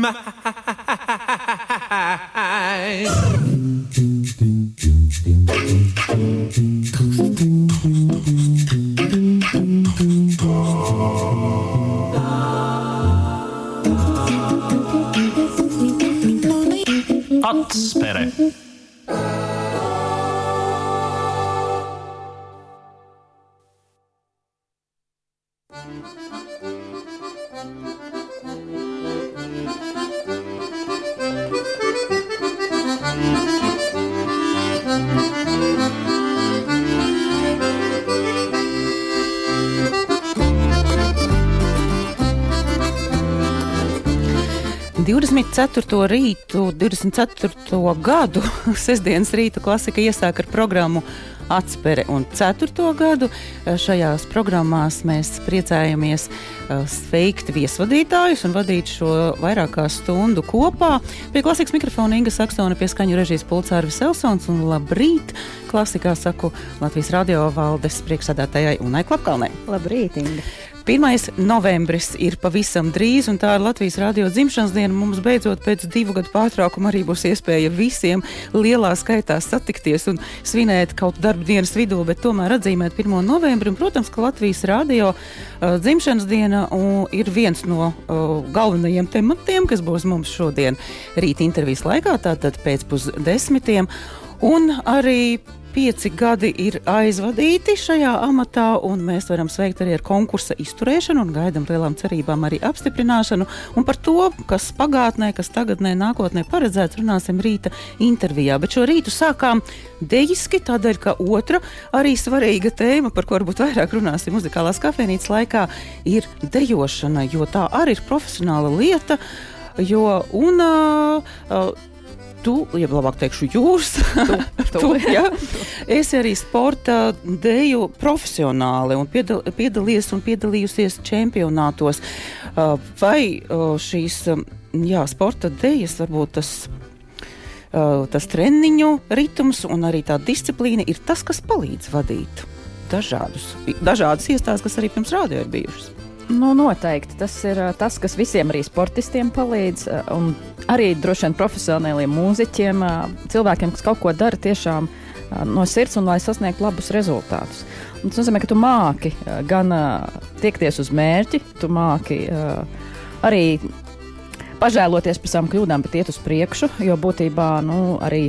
mind. Atspere. Divdesmit ceturto rītu, 24. gadu, sestdienas rīta klasika iesāk ar programmu Atspere un 4. gadu. Šajās programmās mēs priecājamies eh, sveikt viesvadītājus un vadīt šo vairāk kā stundu kopā. Pie klasikas mikrofona Inga Saksona, pie skaņu režijas pulcāra Viselsons un labrīt! Klasikā saku Latvijas radio valdes priekšsādātājai Unai Klapkalnei. Labrīt, Inga! 1. novembris ir pavisam drīz, un tā ir Latvijas radio dzimšanas diena. Mums beidzot pēc divu gadu pārtraukuma arī būs iespēja visiem lielā skaitā satikties un svinēt kaut darba dienas vidū, bet tomēr atzīmēt 1. novembri. Un, protams, ka Latvijas radio uh, dzimšanas diena uh, ir viens no uh, galvenajiem tematiem, kas būs mums šodien rīta intervijas laikā, tātad pēc pusdesmitiem. Un arī Pieci gadi ir aizvadīti šajā amatā, un mēs varam sveikt arī ar konkursa izturēšanu un gaidām lielām cerībām arī apstiprināšanu. Un par to, kas pagātnē, kas tagadnē, nākotnē paredzēts, runāsim rīta intervijā. Bet šo rītu sākām dejiski, tādēļ, ka otra arī svarīga tēma, par ko varbūt vairāk runāsim muzikālās kafejnīcas laikā, ir dejošana, jo tā arī ir profesionāla lieta. Jo, un, uh, tu, ja labāk teikšu, jūs, tu, tu, tu, ja, esi arī sporta deju profesionāli un piedal, piedalījies un piedalījusies čempionātos. Uh, vai uh, šīs jā, sporta dejas varbūt tas uh, tas treniņu ritms un arī tā disciplīna ir tas, kas palīdz vadīt dažādus, dažādas iestādes, kas arī pirms rādio ir bijušas. Nu, noteikti tas ir tas, kas visiem arī sportistiem palīdz, un arī droši vien profesionāliem mūziķiem, cilvēkiem, kas kaut ko dara tiešām no sirds un lai sasniegtu labus rezultātus. Un tas nozīmē, ka tu māki gan tiekties uz mērķi, tu māki arī pažēloties par savām kļūdām, bet iet uz priekšu, jo būtībā nu, arī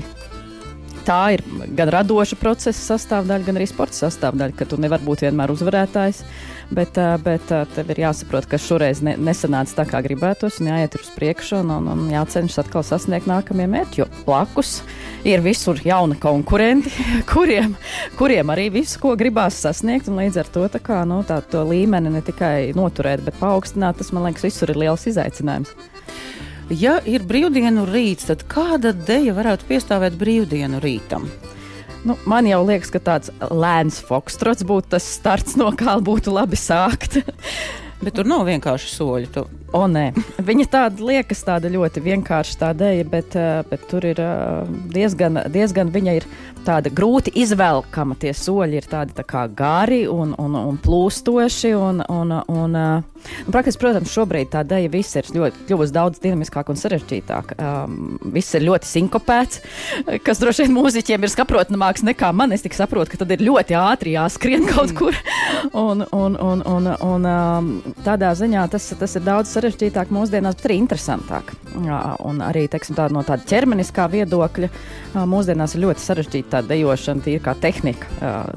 tā ir gan radoša procesa sastāvdaļa, gan arī sporta sastāvdaļa, ka tu nevari būt vienmēr uzvarētājs. Bet, bet tev ir jāsaprot, ka šoreiz ne, nesanāca tā, kā gribētos, un jāiet uz priekšu, un, un, un jācenšas atkal sasniegt nākamie mērķi. Jo blakus ir visur jauni konkurenti, kuriem, kuriem arī visu, ko gribās sasniegt, un līdz ar to tā kā, nu, tā, to līmeni ne tikai noturēt, bet paaugstināt, tas man liekas, visur ir liels izaicinājums. Ja ir brīvdienu rīts, tad kāda deja varētu piestāvēt brīvdienu rītam? Nu, man jau liekas, ka tāds lēns fokstrots būtu tas starts, no kā būtu labi sākt. Bet tur nav vienkārši soļi. Tu... O, nē, viņa tāda liekas tāda ļoti vienkārša tā dēļa, bet, eh, bet tur ir eh, diezgan, diezgan viņa ir tāda grūti izvelkama. Tie soļi ir tādi tā kā gari un, un, un plūstoši. Un, un, un, uh, un, praktiski, protams, šobrīd tā dēļa viss ir ļoti, kļuvusi daudz dinamiskāk un sarežģītāk. Um, viss ir ļoti sinkopēts, kas droši vien mūziķiem ir saprotamāks nekā man. Es tik saprotu, ka tad ir ļoti ātri jāskrien kaut kur. Un, un, un, un, un um, tādā ziņā tas, tas ir daudz sarežģītāk mūsdienās, bet arī interesantāk. Un arī teiksim, tā, no tāda ķermeniskā viedokļa mūsdienās ir ļoti sarežģīta tā dejošana, tīri kā tehnika.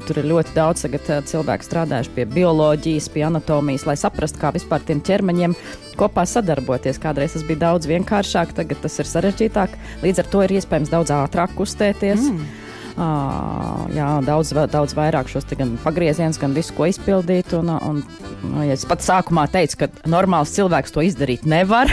Tur ir ļoti daudz tagad, cilvēku strādājuši pie bioloģijas, pie anatomijas, lai saprastu, kā vispār tiem ķermeņiem kopā sadarboties. Kādreiz tas bija daudz vienkāršāk, tagad tas ir sarežģītāk. Līdz ar to ir iespējams daudz ātrāk kustēties. Mm. Uh, jā, daudz, daudz vairāk šos gan pagriezienus, gan visu, ko izpildīt. Un, un, un, ja es pat sākumā teicu, ka normāls cilvēks to izdarīt nevar.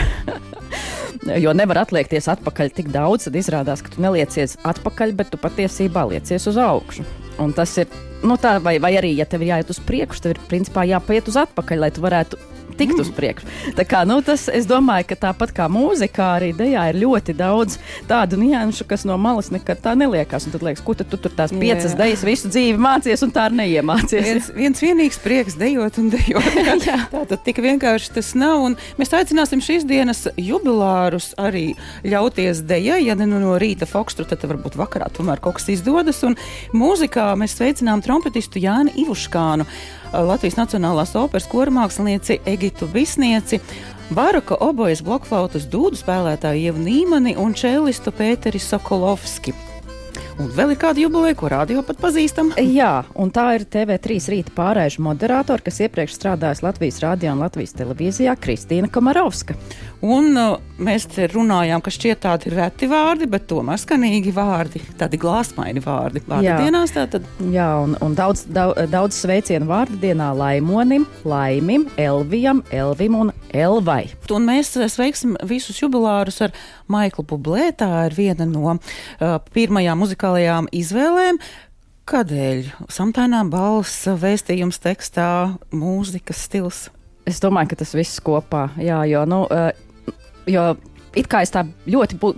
jo nevar atliekties atpakaļ tik daudz, tad izrādās, ka tu neliecies atpakaļ, bet tu patiesībā liecies uz augšu. Un tas ir, nu tā, vai, vai arī, ja tev ir jāiet uz priekšu, tev ir principā jāpaiet uz atpakaļ, lai tu varētu tikt uz priekšu. Tā kā, nu, tas, es domāju, ka tāpat kā mūzikā, arī dejā ir ļoti daudz tādu nianšu, kas no malas nekad tā neliekās. Un tad liekas, ko tu, tu tur tās piecas dejas visu dzīvi mācies un tā arī neiemācies. Viens, viens vienīgs prieks dejot un dejot. tā tad tik vienkārši tas nav. Un mēs aicināsim šīs dienas jubilārus arī ļauties dejai, ja ne nu no rīta fokstru, tad varbūt vakarā tomēr kaut kas izdodas. Un mūzikā mēs sveicinām trompetistu Jāni Ivuškānu. Latvijas Nacionālās operas kormākslinieci Egitu Visnieci. Baroka obojas blokflautas dūdu spēlētāju Ievu Nīmani un čēlistu Pēteri Sokolovski. Un vēl ir kāda jubileja, ko rādio pat pazīstam. Jā, un tā ir TV3 rīta pārēžu moderātora, kas iepriekš strādājusi Latvijas rādio un Latvijas televīzijā, Kristīna Komarovska. Un uh, mēs te runājām, ka šķiet tādi reti vārdi, bet tomēr skanīgi vārdi, tādi glāzmaini vārdi. Vārdu Jā. dienās tātad. Jā, un, un daudz, daudz, daudz sveicienu vārdu dienā Laimonim, Laimim, Elvijam, Elvim un Elvai. Un mēs uh, sveiksim visus jubilārus ar Maiklu Bublē. Tā ir viena no uh, pirmajām muzikālajām izvēlēm. Kādēļ? Samtainā balss, vēstījums tekstā, mūzikas stils. Es domāju, ka tas viss kopā, jā, jo, nu, uh, jo it kā es tā ļoti bū,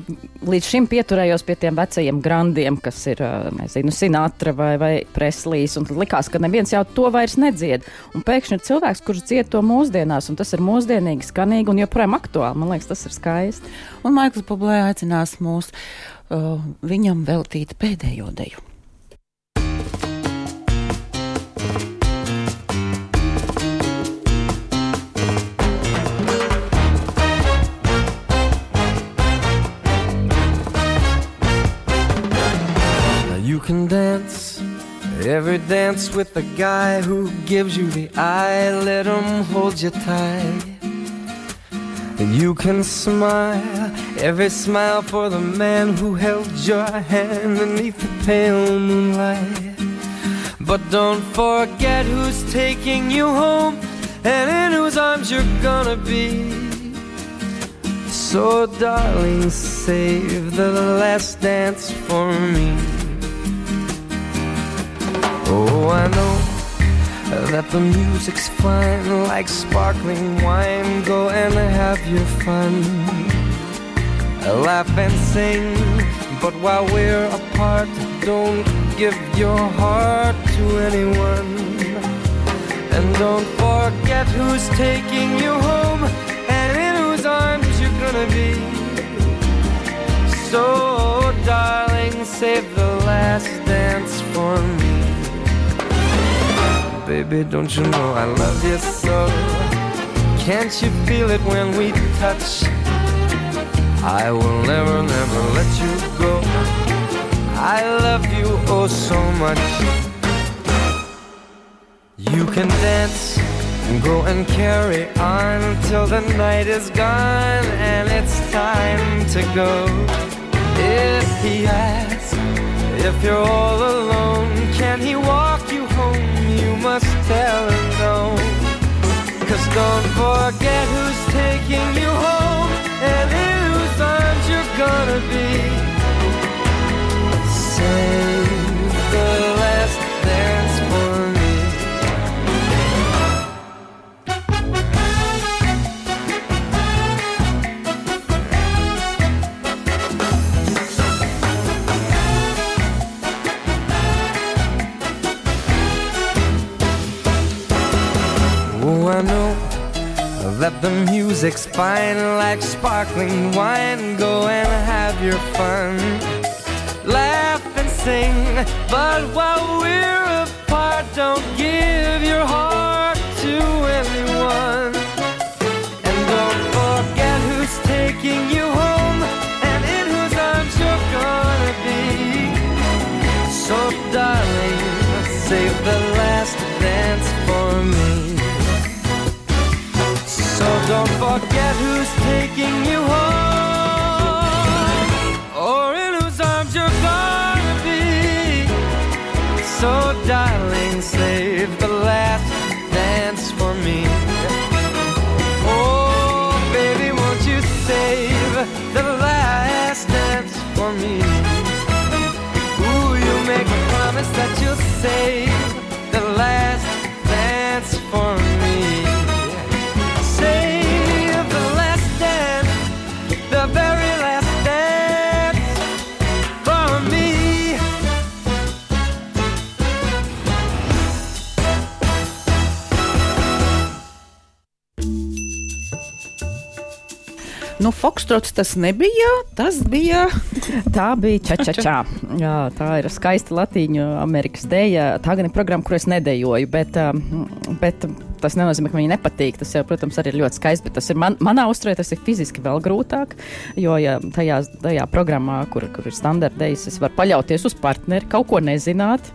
līdz šim pieturējos pie tiem vecajiem grandiem, kas ir, nezinu, Sinatra vai, vai Preslīs, likās, ka neviens jau to vairs nedzied. Un pēkšņi ir cilvēks, kurš dzied to mūsdienās, un tas ir mūsdienīgi, skanīgi un joprojām aktuāli. Man liekas, tas ir skaisti. Un Maikls Bublē aicinās mūs uh, viņam veltīt pēdējo deju. Can dance every dance with the guy who gives you the eye. Let him hold you tight. You can smile every smile for the man who held your hand beneath the pale moonlight. But don't forget who's taking you home and in whose arms you're gonna be. So, darling, save the last dance for me. Oh, I know that the music's fine, like sparkling wine. Go and have your fun. Laugh and sing, but while we're apart, don't give your heart to anyone. And don't forget who's taking you home and in whose arms you're gonna be. So, darling, save the last dance for me baby, don't you know I love you so? Can't you feel it when we touch? I will never, never let you go. I love you oh so much. You can dance and go and carry on till the night is gone and it's time to go. If he asks if you're all alone, can he walk you must tell him no. Cause don't forget who's taking you home and whose arms you're gonna be. Save I know that the music's fine like sparkling wine. Go and have your fun, laugh and sing. But while we're apart, don't give your heart to anyone. Forget who's taking you home or in whose arms you're gonna be. So, darling, save the last dance for me. Oh, baby, won't you save the last dance for me? Ooh, you make a promise that you'll save the last Nu, Fokstrots tas nebija, tas bija. tā bija čačačā. Jā, tā ir skaista Latīņu Amerikas dēļa. Tā gan ir programma, kur es nedejoju, bet, um, bet tas nenozīmē, ka viņi nepatīk. Tas, jau, protams, arī ir ļoti skaisti, bet tas ir man, manā uzturē, tas ir fiziski vēl grūtāk. Jo ja tajā, tajā programmā, kur, kur ir standartējas, es varu paļauties uz partneri, kaut ko nezināt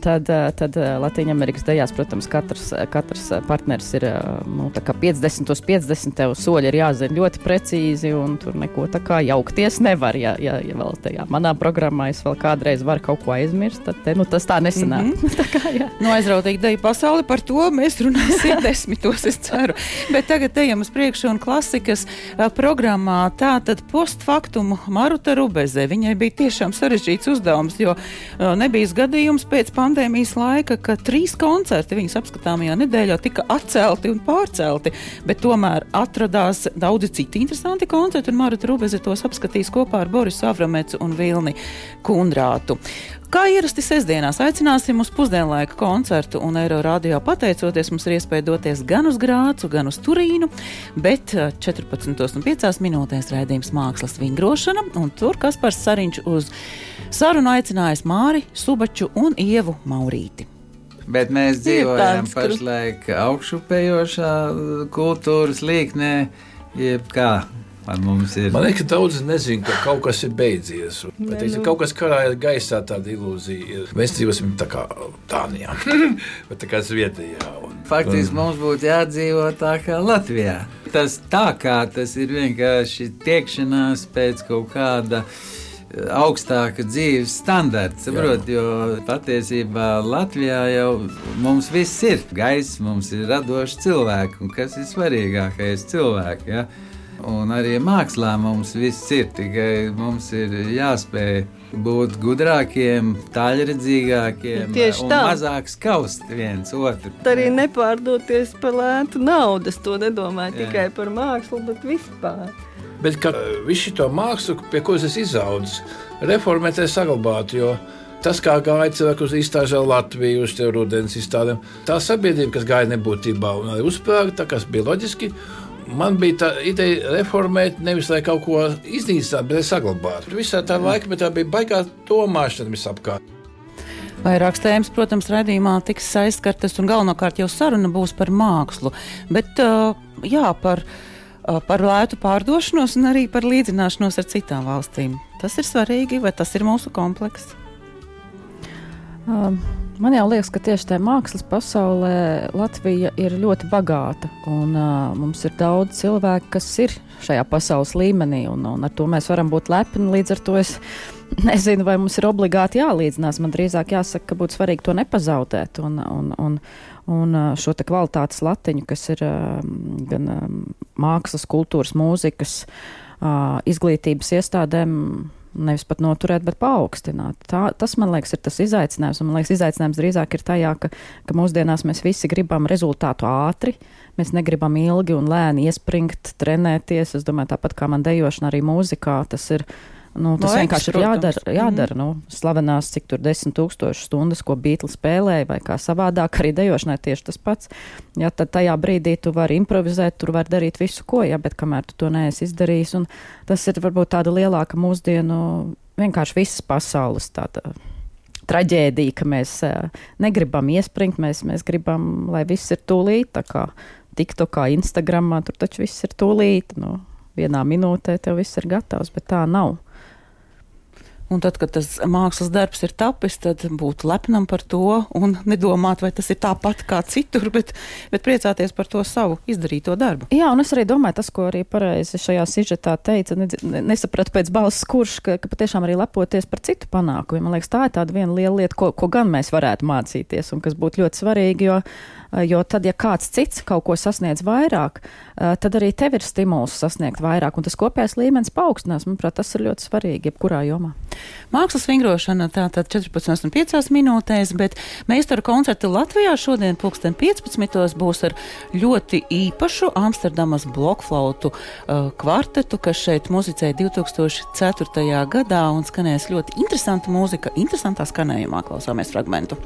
tad, eh, tad eh, Latvijas-Amerikas dejās, protams, katrs, eh, katrs partneris ir nu, 50 uz 50. Tev soļi ir jāzina ļoti precīzi, un tur neko tā kā jaukties nevar. Ja, ja, ja vēl tajā manā programmā es vēl kādreiz varu kaut ko aizmirst, tad te, nu, tas tā nesanāk. Mm -hmm. tā kā, jā. nu, aizrautīgi deju pasauli par to mēs runāsim desmitos, es ceru. Bet tagad ejam uz priekšu un klasikas programmā tā tad postfaktumu Maruta Rubeze. Viņai bija tiešām sarežģīts uzdevums, jo nebija gadījums pēc pandēmijas laika, ka trīs koncerti viņas apskatāmajā nedēļā tika atcelti un pārcelti, bet tomēr atradās daudzi citi interesanti koncerti, un Marta Rubeze tos apskatīs kopā ar Borisu Avramecu un Vilni Kundrātu. Kā ierasti sestdienās, aicināsim uz pusdienlaika koncertu, un Eiro radio pateicoties mums ir iespēja doties gan uz Grācu, gan uz Turīnu, bet 14,5 eh, minūtēs raidījums mākslas vingrošana, un tur Kaspars Sariņš uz sarunu aicinājis Māri Subaču un Ievu Maurīti. Bet mēs dzīvojam pašlaik augšupējošā kultūras līknē, jeb kā Man, ir... Liekas, ka daudzi nezina, ka kaut kas ir beidzies. Bet, teiksim, nu... Kaut kas karājas gaisā, tāda ilūzija ir. Mēs dzīvosim tā kā Dānijā, bet tā kā Zviedrijā. Un... Faktiski un... mums būtu jādzīvo tā kā Latvijā. Tas tā kā tas ir vienkārši tiekšanās pēc kaut kāda augstāka dzīves standarta. Saprot, jo patiesībā Latvijā jau mums viss ir. Gaisa mums ir radoši cilvēki, un kas ir svarīgākais cilvēki. Ja? Un arī mākslā mums viss ir, tikai mums ir jāspēj būt gudrākiem, tālredzīgākiem, tieši tā. Mazāk skaust viens otru. Tā arī nepārdoties par lētu naudu. Es to nedomāju Jā. tikai par mākslu, bet vispār. Bet kā visu šo mākslu, pie kuras es izaugu, reformēt, saglabāt. Tas, kā gāja cilvēki uz izstāžu Latviju, uz rudens izstādēm, tā sabiedrība, kas gāja nebūtībā un arī uzspēlēta, kas bija loģiski Man bija tā ideja reformēt, nevis lai kaut ko iznīcinātu, bet saglabātu. Visā tā laikmetā bija baigā domāšana visapkārt. Vairākas tēmas, protams, raidījumā tiks aizskartas, un galvenokārt jau saruna būs par mākslu. Bet jā, par, par lētu pārdošanos un arī par līdzināšanos ar citām valstīm. Tas ir svarīgi, vai tas ir mūsu komplekss? Um. Man jau liekas, ka tieši tajā mākslas pasaulē Latvija ir ļoti bagāta. Un, uh, mums ir daudz cilvēku, kas ir šajā pasaules līmenī, un, un ar to mēs varam būt lepni. Līdz ar to es nezinu, vai mums ir obligāti jālīdzinās. Man drīzāk jāsaka, ka būtu svarīgi to nepazaudēt. Un, un, un, un šo kvalitātes latiņu, kas ir gan mākslas, kultūras, mūzikas, izglītības iestādēm Nevis pat noturēt, bet paaugstināt. Tā, tas, man liekas, ir tas izaicinājums. Un, man liekas, izaicinājums drīzāk ir tajā, ka, ka mūsdienās mēs visi gribam rezultātu ātri. Mēs negribam ilgi un lēni iespringt, trenēties. Es domāju, tāpat kā man dejošana, arī mūzikā tas ir Nu, tas no vienkārši ir jādara. jādara mm. nu, slavenās, cik tur desmit tūkstoši stundas, ko Beatles spēlēja, vai kā savādāk arī dejošanai tieši tas pats. Ja, tad tajā brīdī tu vari improvizēt, tur var darīt visu, ko, ja, bet kamēr tu to neesi izdarījis, un tas ir varbūt tāda lielāka mūsdienu, vienkārši visas pasaules tāda traģēdija, ka mēs uh, negribam iespringt, mēs, mēs gribam, lai viss ir tūlīt, tā kā TikTokā, Instagramā, tur taču viss ir tūlīt, nu, vienā minūtē tev viss ir gatavs, bet tā nav. Un tad, kad tas mākslas darbs ir tapis, tad būt lepnam par to un nedomāt, vai tas ir tāpat kā citur, bet, bet priecāties par to savu izdarīto darbu. Jā, un es arī domāju, tas, ko arī pareizi šajā sižetā teica, ne, nesapratu pēc balss kurš, ka, ka patiešām arī lepoties par citu panākumiem. Man liekas, tā ir tāda viena liela lieta, ko, ko gan mēs varētu mācīties un kas būtu ļoti svarīgi, jo jo tad, ja kāds cits kaut ko sasniedz vairāk, eh, tad arī tev ir stimuls sasniegt vairāk, un tas kopējais līmenis paaugstinās. Manuprāt, tas ir ļoti svarīgi jebkurā jomā. Mākslas vingrošana tātad 14,5 minūtēs, bet meistaru koncertu Latvijā šodien pulksten 15. būs ar ļoti īpašu Amsterdamas blokflautu uh, kvartetu, kas šeit muzicēja 2004. gadā un skanēs ļoti interesanta mūzika, interesantā skanējumā klausāmies fragmentu.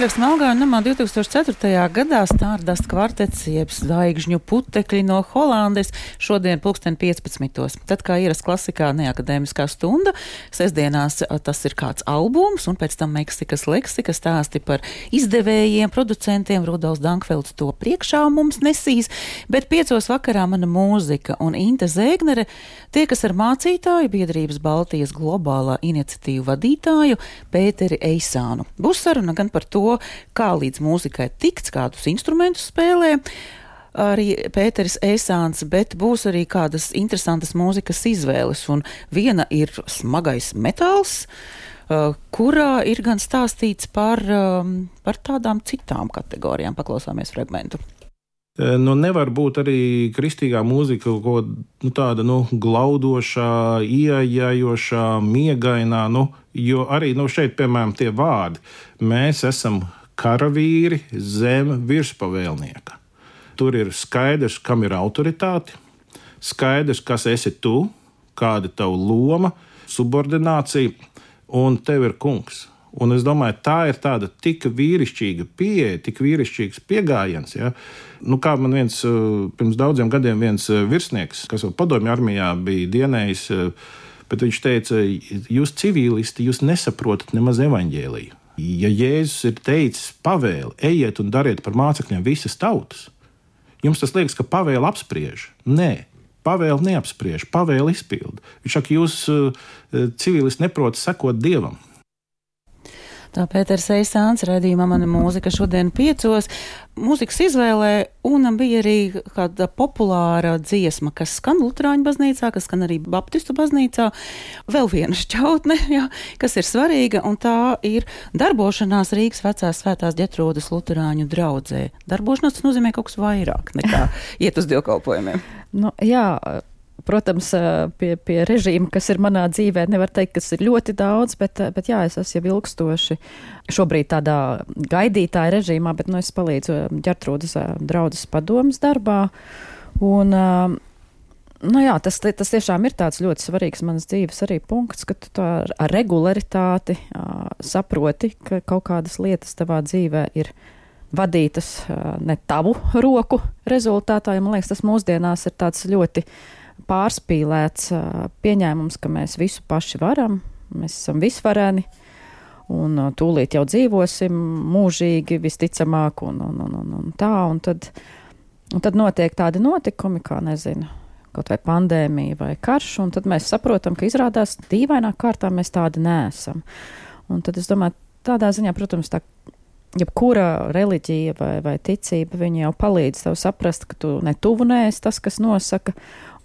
Ieraksts Melngāju namā 2004. gadā Stārdas kvartets, jeb zvaigžņu putekļi no Holandes, šodien pulksten 15. Tad, kā ierast klasikā neakadēmiskā stunda, sestdienās tas ir kāds albums, un pēc tam Meksikas leksika stāsti par izdevējiem, producentiem, Rudolfs Dankfelds to priekšā mums nesīs, bet piecos vakarā mana mūzika un Inte Zēgnere tie, kas ar mācītāju biedrības Baltijas globālā iniciatīvu vadītāju Pēteri Eisānu. Būs saruna gan par to, kā līdz mūzikai tikts, kādus instrumentus spēlē. Arī Pēteris Esāns, bet būs arī kādas interesantas mūzikas izvēles. Un viena ir smagais metāls, kurā ir gan stāstīts par, par tādām citām kategorijām. Paklausāmies fragmentu. Nu, nevar būt arī kristīgā mūzika kaut ko nu, tāda nu, glaudošā, ieejājošā, miegainā. Nu, jo arī nu, šeit, piemēram, tie vārdi. Mēs esam karavīri zem virspavēlnieka. Tur ir skaidrs, kam ir autoritāte, skaidrs, kas esi tu, kāda ir tava loma, subordinācija, un tev ir kungs. Un es domāju, tā ir tāda tik vīrišķīga pieeja, tik vīrišķīgs pieejams. Ja? Nu, kā man viens pirms daudziem gadiem viens virsnieks, kas vēl padomju armijā bija dienējis, bet viņš teica, jūs civilisti, jūs nesaprotat nemaz evaņģēliju. Ja Jēzus ir teicis, pavēli, ejiet un dariet par mācekļiem visas tautas, jums tas liekas, ka pavēli apspriež. Nē, pavēli neapspriež, pavēli izpilda. Viņš saka, jūs civilisti neprotat sekot dievam. Tā Pēters Eisāns redzījumā mana mūzika šodien piecos. Mūzikas izvēlē un bija arī kāda populāra dziesma, kas skan Lutāņu baznīcā, kas skan arī Baptistu baznīcā. Vēl viena šķautne, jā, kas ir svarīga, un tā ir darbošanās Rīgas vecās svētās ģetrūdas Lutāņu draudzē. Darbošanās tas nozīmē kaut kas vairāk nekā iet uz dievkalpojumiem. Nu, jā, Protams, pie, pie režīma, kas ir manā dzīvē, nevar teikt, kas ir ļoti daudz, bet, bet jā, es esmu jau ilgstoši šobrīd tādā gaidītāja režīmā, bet nu, es palīdzu ģertrūdas draudzes padomas darbā. Un, Nu jā, tas, tas tiešām ir tāds ļoti svarīgs manas dzīves arī punkts, ka tu tā ar regularitāti uh, saproti, ka kaut kādas lietas tavā dzīvē ir vadītas uh, ne tavu roku rezultātā, jo man liekas, tas mūsdienās ir tāds ļoti uh, pārspīlēts pieņēmums, ka mēs visu paši varam, mēs esam visvareni. Un tūlīt jau dzīvosim mūžīgi, visticamāk, un, un, un, un, un tā. Un tad, un tad notiek tādi notikumi, kā nezinu, kaut vai pandēmija vai karš, un tad mēs saprotam, ka izrādās dīvainā kārtā mēs tādi nesam. Un tad es domāju, tādā ziņā, protams, tā jebkura reliģija vai, vai ticība, viņa jau palīdz tev saprast, ka tu ne tuvu neesi tas, kas nosaka,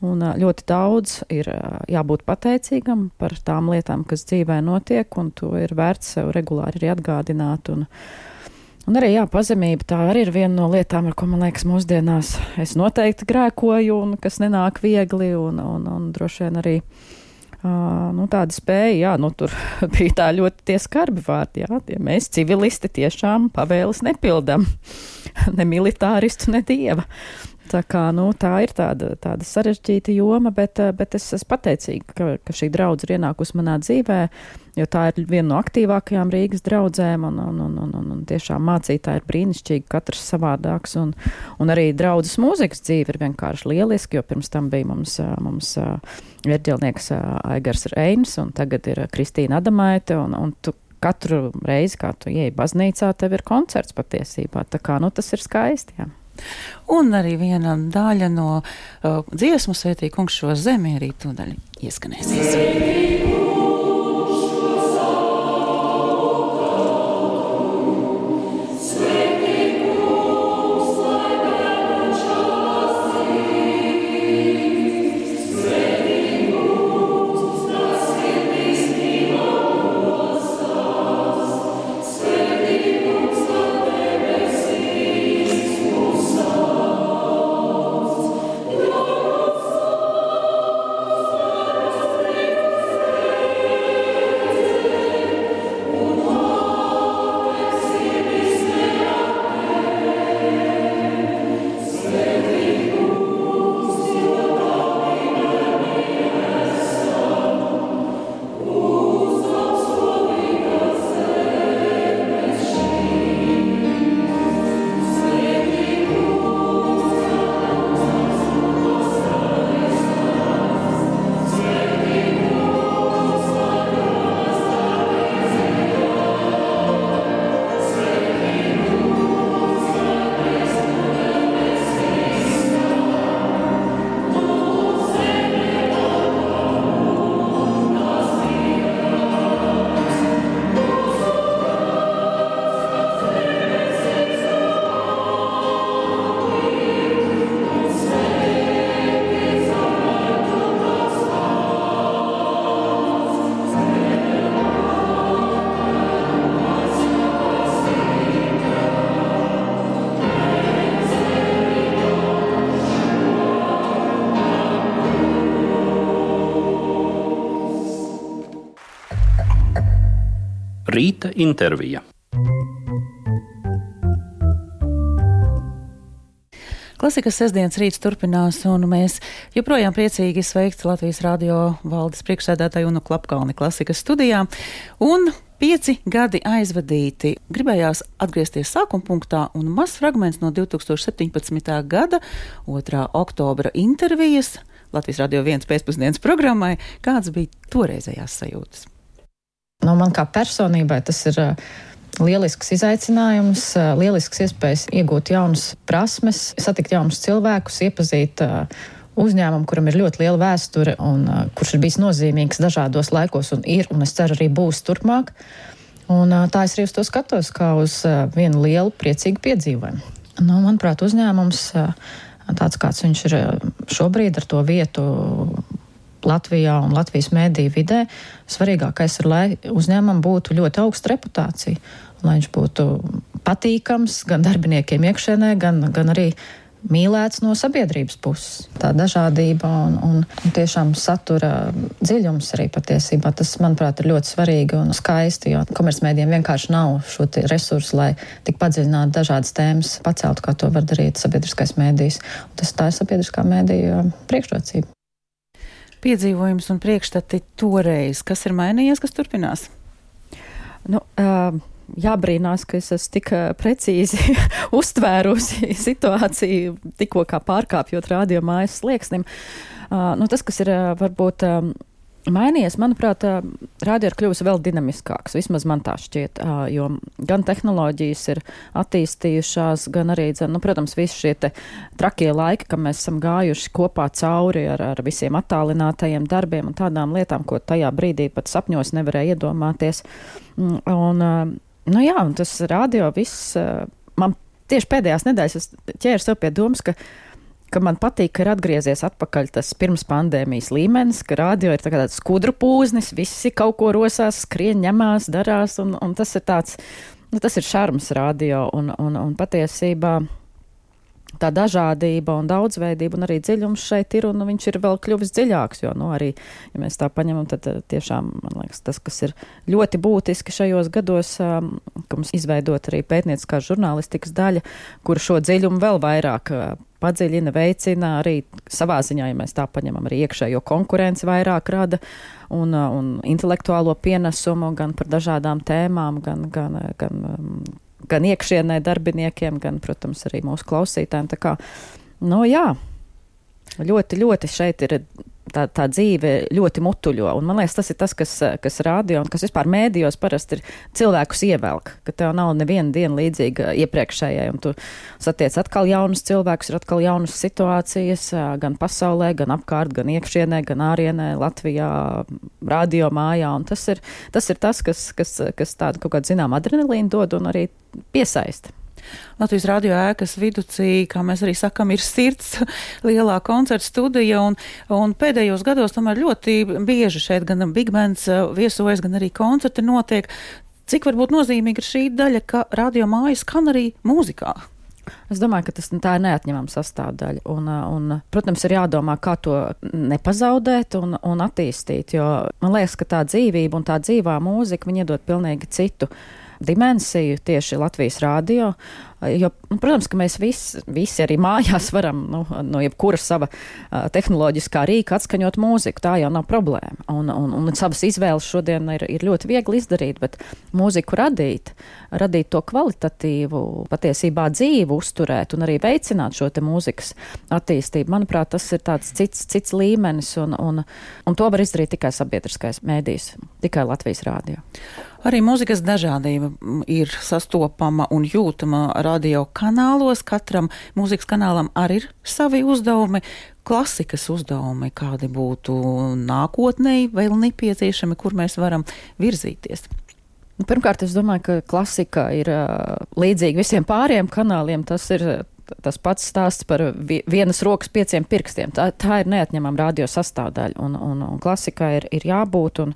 Un ļoti daudz ir jābūt pateicīgam par tām lietām, kas dzīvē notiek, un to ir vērts sev regulāri arī atgādināt. Un, un arī jā, pazemība tā arī ir viena no lietām, ar ko man liekas mūsdienās es noteikti grēkoju, un kas nenāk viegli, un, un, un droši vien arī. Uh, nu, tāda spēja, jā, nu, tur bija tā ļoti tie skarbi vārdi, jā, tie mēs civilisti tiešām pavēles nepildam, ne militāristu, ne dieva. Tā, kā, nu, tā ir tāda, tāda sarežģīta joma, bet, eh, bet es esmu pateicīga, ka, ka šī draudzene ir ienākusi manā dzīvē, jo tā ir viena no aktīvākajām Rīgas draudzēm, un, un, un, un, un, un tiešām mācītāji ir brīnišķīgi, katrs savādāks, un, un arī draudzes mūzikas dzīve ir vienkārši lieliski, jo pirms tam bija mums, eh, mums vērģelnieks eh, Aigars Reinis, un tagad ir Kristīna Adamaite, un, un tu katru reizi, kā tu ieej baznīcā, tev ir koncerts patiesībā, tā kā, nu, tas ir skaisti, jā. Un arī viena daļa no uh, dziesmu svētī kungs šo zemi arī tūdaļ ieskanēsies. Svētī. Intervija. Klasikas sestdienas rīts turpinās, un mēs joprojām priecīgi sveikt Latvijas radio valdes priekšsēdētāju Unu Klapkalni klasikas studijā. Un Pieci gadi aizvadīti. Gribējās atgriezties sākuma punktā, un mazs fragments no 2017. gada 2. oktobra intervijas Latvijas radio viens pēcpusdienas programmai. Kādas bija toreizējās sajūtas? Nu, man kā personībai tas ir uh, lielisks izaicinājums, uh, lielisks iespējas iegūt jaunas prasmes, satikt jaunus cilvēkus, iepazīt uh, uzņēmumu, kuram ir ļoti liela vēsture un kurš ir bijis nozīmīgs dažādos laikos un ir, un es ceru, arī būs turpmāk. Un, tā es arī uz to skatos kā uz vienu lielu priecīgu piedzīvojumu. Nu, manuprāt, uzņēmums tāds, kāds viņš ir šobrīd ar to vietu Latvijā un Latvijas mēdīju vidē, svarīgākais ir, lai uzņēmumam būtu ļoti augsta reputācija, lai viņš būtu patīkams gan darbiniekiem iekšēnē, gan, gan arī mīlēts no sabiedrības puses. Tā dažādība un, un, tiešām satura dziļums arī patiesībā. Tas, manuprāt, ir ļoti svarīgi un skaisti, jo komercmēdiem vienkārši nav šo resursu, lai tik padziļinātu dažādas tēmas, paceltu, kā to var darīt sabiedriskais mēdījis. Tas tā ir sabiedriskā mēdīja priekšrocība. Piedzīvojums un priekšstati toreiz, kas ir mainījies, kas turpinās? Nu, uh, jābrīnās, ka es esmu tik precīzi uztvērusi situāciju, tikko kā pārkāpjot radio mājas slieksnim. Uh, nu, tas, kas ir varbūt. Um, Mainījies, manuprāt, rādio ir kļuvusi vēl dinamiskāks. Vismaz man tā šķiet, jo gan tehnoloģijas ir attīstījušās, gan arī, nu, protams, visi šie trakie laiki, kam mēs esam gājuši kopā cauri ar, ar visiem attālinātajiem darbiem un tādām lietām, ko tajā brīdī pat sapņos nevarēja iedomāties. Mm, un, Nu jā, un tas radio viss, man tieši pēdējās nedēļas es ķēru sev pie domas, ka, ka man patīk, ka ir atgriezies atpakaļ tas pirms pandēmijas līmenis, ka radio ir tā tāds skudru pūznis, visi kaut ko rosās, skrien, ņemās, darās, un, un tas ir tāds, nu tas ir šarms radio, un, un, un patiesībā tā dažādība un daudzveidība un arī dziļums šeit ir, un viņš ir vēl kļuvis dziļāks, jo, nu, arī, ja mēs tā paņemam, tad eh, tiešām, man liekas, tas, kas ir ļoti būtiski šajos gados, um, ka mums izveidot arī pētnieciskā žurnālistikas daļa, kur šo dziļumu vēl vairāk uh, padziļina, veicina arī savā ziņā, ja mēs tā paņemam, arī iekšējo konkurenci vairāk rada un, un intelektuālo pienesumu gan par dažādām tēmām, gan, gan, gan um, gan iekšienē darbiniekiem, gan, protams, arī mūsu klausītājiem. Tā kā, nu jā, ļoti, ļoti šeit ir tā, tā dzīve ļoti mutuļo. Un man liekas, tas ir tas, kas, kas rādio un kas vispār mēdījos parasti ir cilvēkus ievelk, ka tev nav neviena diena līdzīga iepriekšējai, un tu satiec atkal jaunus cilvēkus, ir atkal jaunas situācijas gan pasaulē, gan apkārt, gan iekšienē, gan ārienē, Latvijā, radio mājā, un tas ir tas, ir tas kas, kas, kas tādu kaut kādu zinām adrenalīnu dod un arī piesaista. Latvijas radio ēkas viducī, kā mēs arī sakam, ir sirds lielā koncerta studija, un, un pēdējos gados tomēr ļoti bieži šeit gan Big Bands uh, viesojas, gan arī koncerti notiek. Cik varbūt nozīmīga ir šī daļa, ka radio mājas skan arī mūzikā? Es domāju, ka tas tā ir neatņemama sastāvdaļa. Un, uh, un, protams, ir jādomā, kā to nepazaudēt un, un attīstīt. Jo man liekas, ka tā dzīvība un tā dzīvā mūzika iedod pilnīgi citu dimensiju tieši Latvijas rādio. Jo, nu, protams, ka mēs visi, visi arī mājās varam nu, no jebkura sava uh, tehnoloģiskā rīka atskaņot mūziku. Tā jau nav problēma. Un, un, un savas izvēles šodien ir, ir ļoti viegli izdarīt, bet mūziku radīt, radīt to kvalitatīvu, patiesībā dzīvu, uzturēt un arī veicināt šo mūzikas attīstību, manuprāt, tas ir tāds cits, cits līmenis, un, un, un to var izdarīt tikai sabiedriskais mēdījis, tikai Latvijas rādio. Arī mūzikas dažādība ir sastopama un jūtama radio kanālos. Katram mūzikas kanālam arī ir savi uzdevumi. Klasikas uzdevumi, kādi būtu nākotnē vēl nepieciešami, kur mēs varam virzīties. Pirmkārt, es domāju, ka klasika ir līdzīga visiem pāriem kanāliem. Tas ir tas pats stāsts par vienas rokas pieciem pirkstiem. Tā, tā ir neatņemama radio sastāvdaļa, un, un, un klasikā ir, ir jābūt. Un,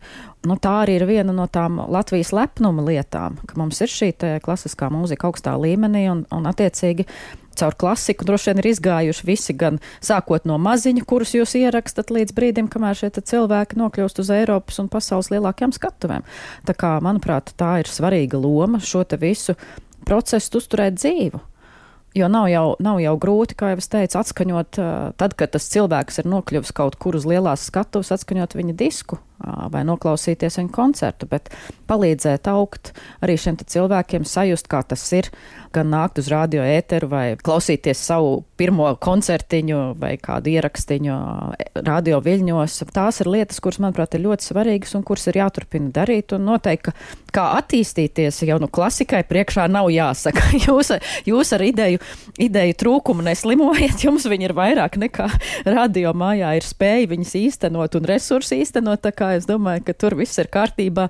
nu, tā arī ir viena no tām Latvijas lepnuma lietām, ka mums ir šī klasiskā mūzika augstā līmenī, un, un attiecīgi caur klasiku droši vien ir izgājuši visi, gan sākot no maziņa, kurus jūs ierakstat līdz brīdim, kamēr šie cilvēki nokļūst uz Eiropas un pasaules lielākajām skatuvēm. Tā kā, manuprāt, tā ir svarīga loma šo te visu procesu uzturēt dzīvu. Jo nav jau, nav jau grūti, kā jau es teicu, atskaņot, tad, kad tas cilvēks ir nokļuvis kaut kur uz lielās skatuves, atskaņot viņa disku vai noklausīties viņa koncertu, bet palīdzēt augt arī šiem cilvēkiem, sajust, kā tas ir, gan nākt uz radio ēteru vai klausīties savu pirmo koncertiņu vai kādu ierakstiņu radio viļņos. Tās ir lietas, kuras, manuprāt, ir ļoti svarīgas un kuras ir jāturpina darīt. Un noteikti, kā attīstīties, jau nu klasikai priekšā nav jāsaka. Jūs, jūs ar ideju, ideju trūkumu neslimojat, jums viņi ir vairāk nekā radio mājā ir spēja viņas īstenot un resursi īstenot. Tā kā es domāju, ka tur viss ir kārtībā.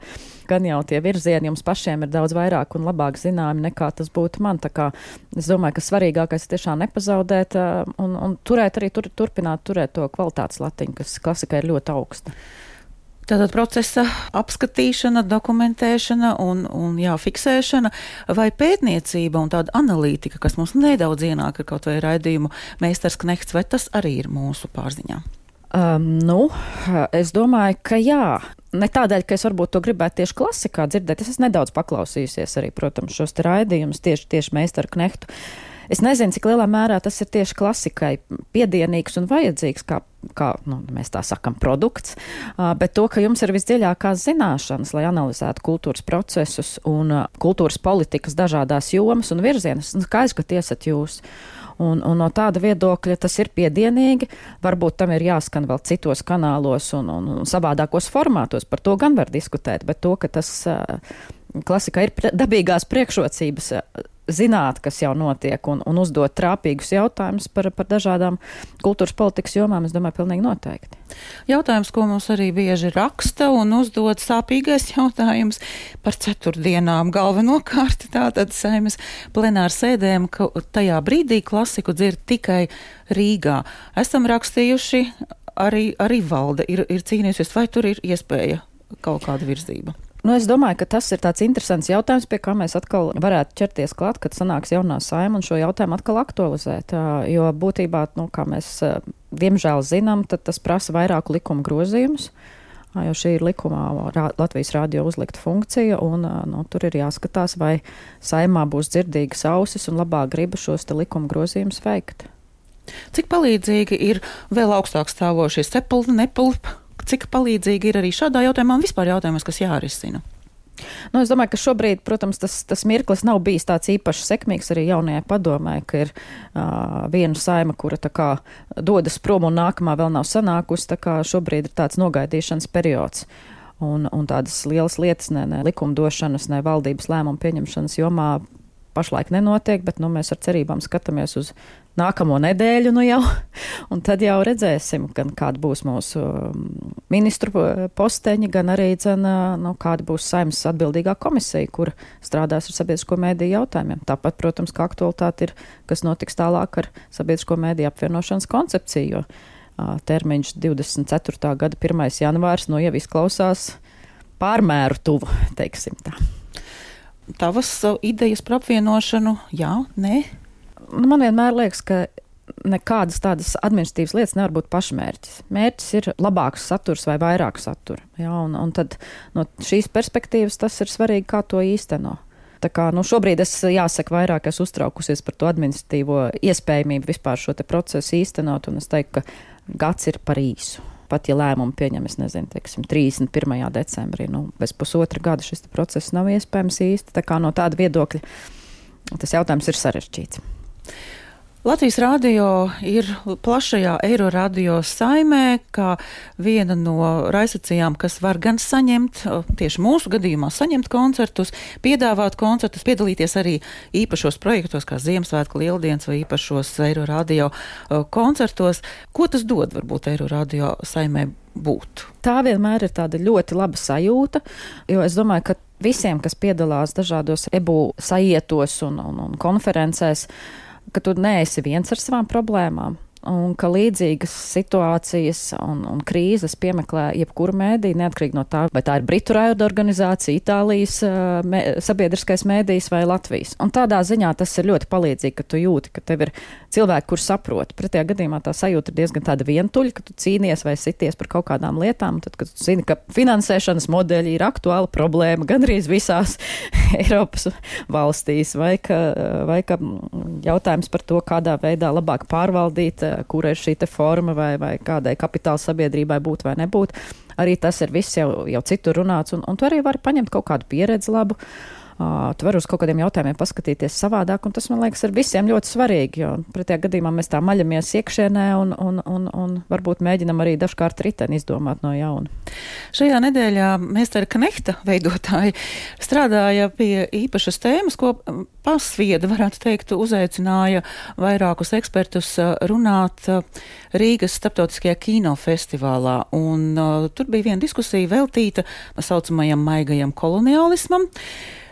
Gan jau tie virzieni jums pašiem ir daudz vairāk un labāk zināmi nekā tas būtu man. Tā kā es domāju, ka svarīgākais ir tiešām nepazaudēt un, un turēt arī tur, turpināt turēt to kvalitātes latiņu, kas klasika ir ļoti augsta. Tātad procesa apskatīšana, dokumentēšana un, un jā, fiksēšana vai pētniecība un tāda analītika, kas mums nedaudz ienāk ar kaut vai raidījumu meistars knehts, vai tas arī ir mūsu pārziņā? Um, nu, es domāju, ka jā. Ne tādēļ, ka es varbūt to gribētu tieši klasikā dzirdēt. Es esmu nedaudz paklausījusies arī, protams, šos raidījumus tieši, tieši meistaru knehtu. Es nezinu, cik lielā mērā tas ir tieši klasikai piedienīgs un vajadzīgs, kā, kā nu, mēs tā sakam, produkts, bet to, ka jums ir visdziļākās zināšanas, lai analizētu kultūras procesus un kultūras politikas dažādās jomas un virzienas. Skaidrs, ka tiesat jūs. Un, un no tāda viedokļa tas ir piedienīgi. Varbūt tam ir jāskan vēl citos kanālos un, un, un savādākos formātos. Par to gan var diskutēt, bet to, ka tas uh, klasikā ir dabīgās priekšrocības zināt, kas jau notiek, un, un uzdot trāpīgus jautājumus par, par dažādām kultūras politikas jomām, es domāju, pilnīgi noteikti. Jautājums, ko mums arī bieži raksta un uzdod sāpīgais jautājums par ceturtdienām galvenokārt tātad saimas plenāra sēdēm, ka tajā brīdī klasiku dzird tikai Rīgā. Esam rakstījuši, arī, arī valde ir, ir cīnījusies, vai tur ir iespēja kaut kāda virzība. Nu, es domāju, ka tas ir tāds interesants jautājums, pie kā mēs atkal varētu ķerties klāt, kad sanāks jaunā saima un šo jautājumu atkal aktualizēt. Jo būtībā, nu, kā mēs diemžēl zinām, tas prasa vairāku likumu grozījumus. Jo šī ir likumā rā, Latvijas rādio uzlikta funkcija, un nu, tur ir jāskatās, vai saimā būs dzirdīgas ausis un labā griba šos likuma grozījumus veikt. Cik palīdzīgi ir vēl augstāk stāvošie cepuli, nepulpi? Cik palīdzīgi ir arī šādā jautājumā un vispār jautājumos, kas jārisina? Nu, es domāju, ka šobrīd, protams, tas, tas mirklis nav bijis tāds īpaši sekmīgs arī jaunajai padomē, ka ir uh, viena saima, kura tā kā dodas prom un nākamā vēl nav sanākusi, tā kā šobrīd ir tāds nogaidīšanas periods. Un, un tādas lielas lietas, ne, ne likumdošanas, ne valdības lēmumu pieņemšanas jomā pašlaik nenotiek, bet nu, mēs ar cerībām skatāmies uz nākamo nedēļu, nu jau, un tad jau redzēsim, gan kāda būs mūsu um, ministru posteņi, gan arī, dzen, nu, kāda būs saimnes atbildīgā komisija, kur strādās ar sabiedrisko mēdīju jautājumiem. Tāpat, protams, kā aktualitāte ir, kas notiks tālāk ar sabiedrisko mēdīju apvienošanas koncepciju, jo uh, termiņš 24. gada 1. janvārs, nu jau izklausās pārmēru tuvu, teiksim tā tavas idejas par apvienošanu, jā, nē? Man vienmēr liekas, ka nekādas tādas administratīvas lietas nevar būt pašmērķis. Mērķis ir labāks saturs vai vairāk satura. Jā, un, un tad no šīs perspektīvas tas ir svarīgi, kā to īsteno. Tā kā nu, šobrīd es jāsaka vairāk, es uztraukusies par to administratīvo iespējamību vispār šo procesu īstenot, un es teiktu, ka gads ir par īsu pat ja lēmumu pieņem, es nezinu, teiksim, 31. decembrī, nu, bez pusotra gada šis process nav iespējams īsti. Tā kā no tāda viedokļa tas jautājums ir sarežģīts. Latvijas rādio ir plašajā eiro radio saimē, kā viena no raidstacijām, kas var gan saņemt, tieši mūsu gadījumā, saņemt koncertus, piedāvāt koncertus, piedalīties arī īpašos projektos, kā Ziemassvētku lieldienas vai īpašos eiro radio koncertos. Ko tas dod varbūt eiro radio saimē būt? Tā vienmēr ir tāda ļoti laba sajūta, jo es domāju, ka visiem, kas piedalās dažādos ebu sajietos un, un, un konferencēs, ka tu neesi viens ar savām problēmām. Un ka līdzīgas situācijas un, un krīzes piemeklē jebkuru mēdī, neatkarīgi no tā, vai tā ir Britu raidu organizācija, Itālijas mē, sabiedriskais mēdījis vai Latvijas. Un tādā ziņā tas ir ļoti palīdzīgi, ka tu jūti, ka tev ir cilvēki, kur saprot. Pretējā gadījumā tā sajūta ir diezgan tāda vientuļa, ka tu cīnies vai sities par kaut kādām lietām, tad, kad tu zini, ka finansēšanas modeļi ir aktuāla problēma gandrīz visās Eiropas valstīs, vai ka, vai ka jautājums par to, kādā veidā labāk pārvaldīt, kura ir šī forma vai, vai kādai kapitāla sabiedrībai būt vai nebūt. Arī tas ir viss jau, jau citur runāts, un, un tu arī vari paņemt kaut kādu pieredzi labu. Uh, tu vari uz kaut kādiem jautājumiem paskatīties savādāk, un tas, man liekas, ir visiem ļoti svarīgi, jo pretējā gadījumā mēs tā maļamies iekšienē un, un, un, un varbūt mēģinam arī dažkārt riteni izdomāt no jauna. Šajā nedēļā Mēstera Knehta veidotāji strādāja pie īpašas tēmas, ko pasvieda, varētu teikt, uzaicināja vairākus ekspertus runāt Rīgas starptautiskajā kinofestivālā, un uh, tur bija viena diskusija veltīta tā saucamajam maigajam koloniālismam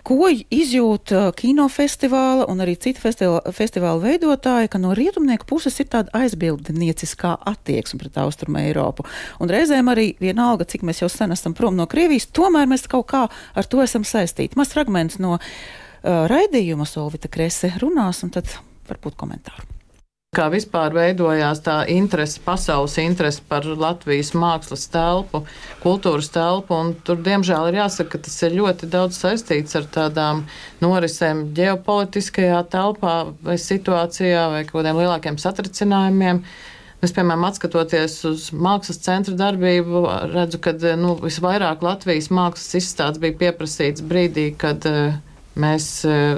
ko izjūt kinofestivāla un arī citu festivāla veidotāji, ka no rietumnieku puses ir tāda aizbildnieciskā attieksme pret Austrumu Eiropu. Un reizēm arī vienalga, cik mēs jau sen esam prom no Krievijas, tomēr mēs kaut kā ar to esam saistīti. Maz fragments no uh, raidījuma Solvita Krese runās, un tad varbūt komentāru kā vispār veidojās tā interese, pasaules interese par Latvijas mākslas telpu, kultūras telpu. Tur, diemžēl, ir jāsaka, ka tas ir ļoti daudz saistīts ar tādām norisēm ģeopolitiskajā telpā vai situācijā vai kaut kādiem lielākiem satricinājumiem. Es, piemēram, skatoties uz mākslas centra darbību, redzu, ka nu, visvairāk Latvijas mākslas izstādes bija pieprasīts brīdī, kad uh, Mēs uh,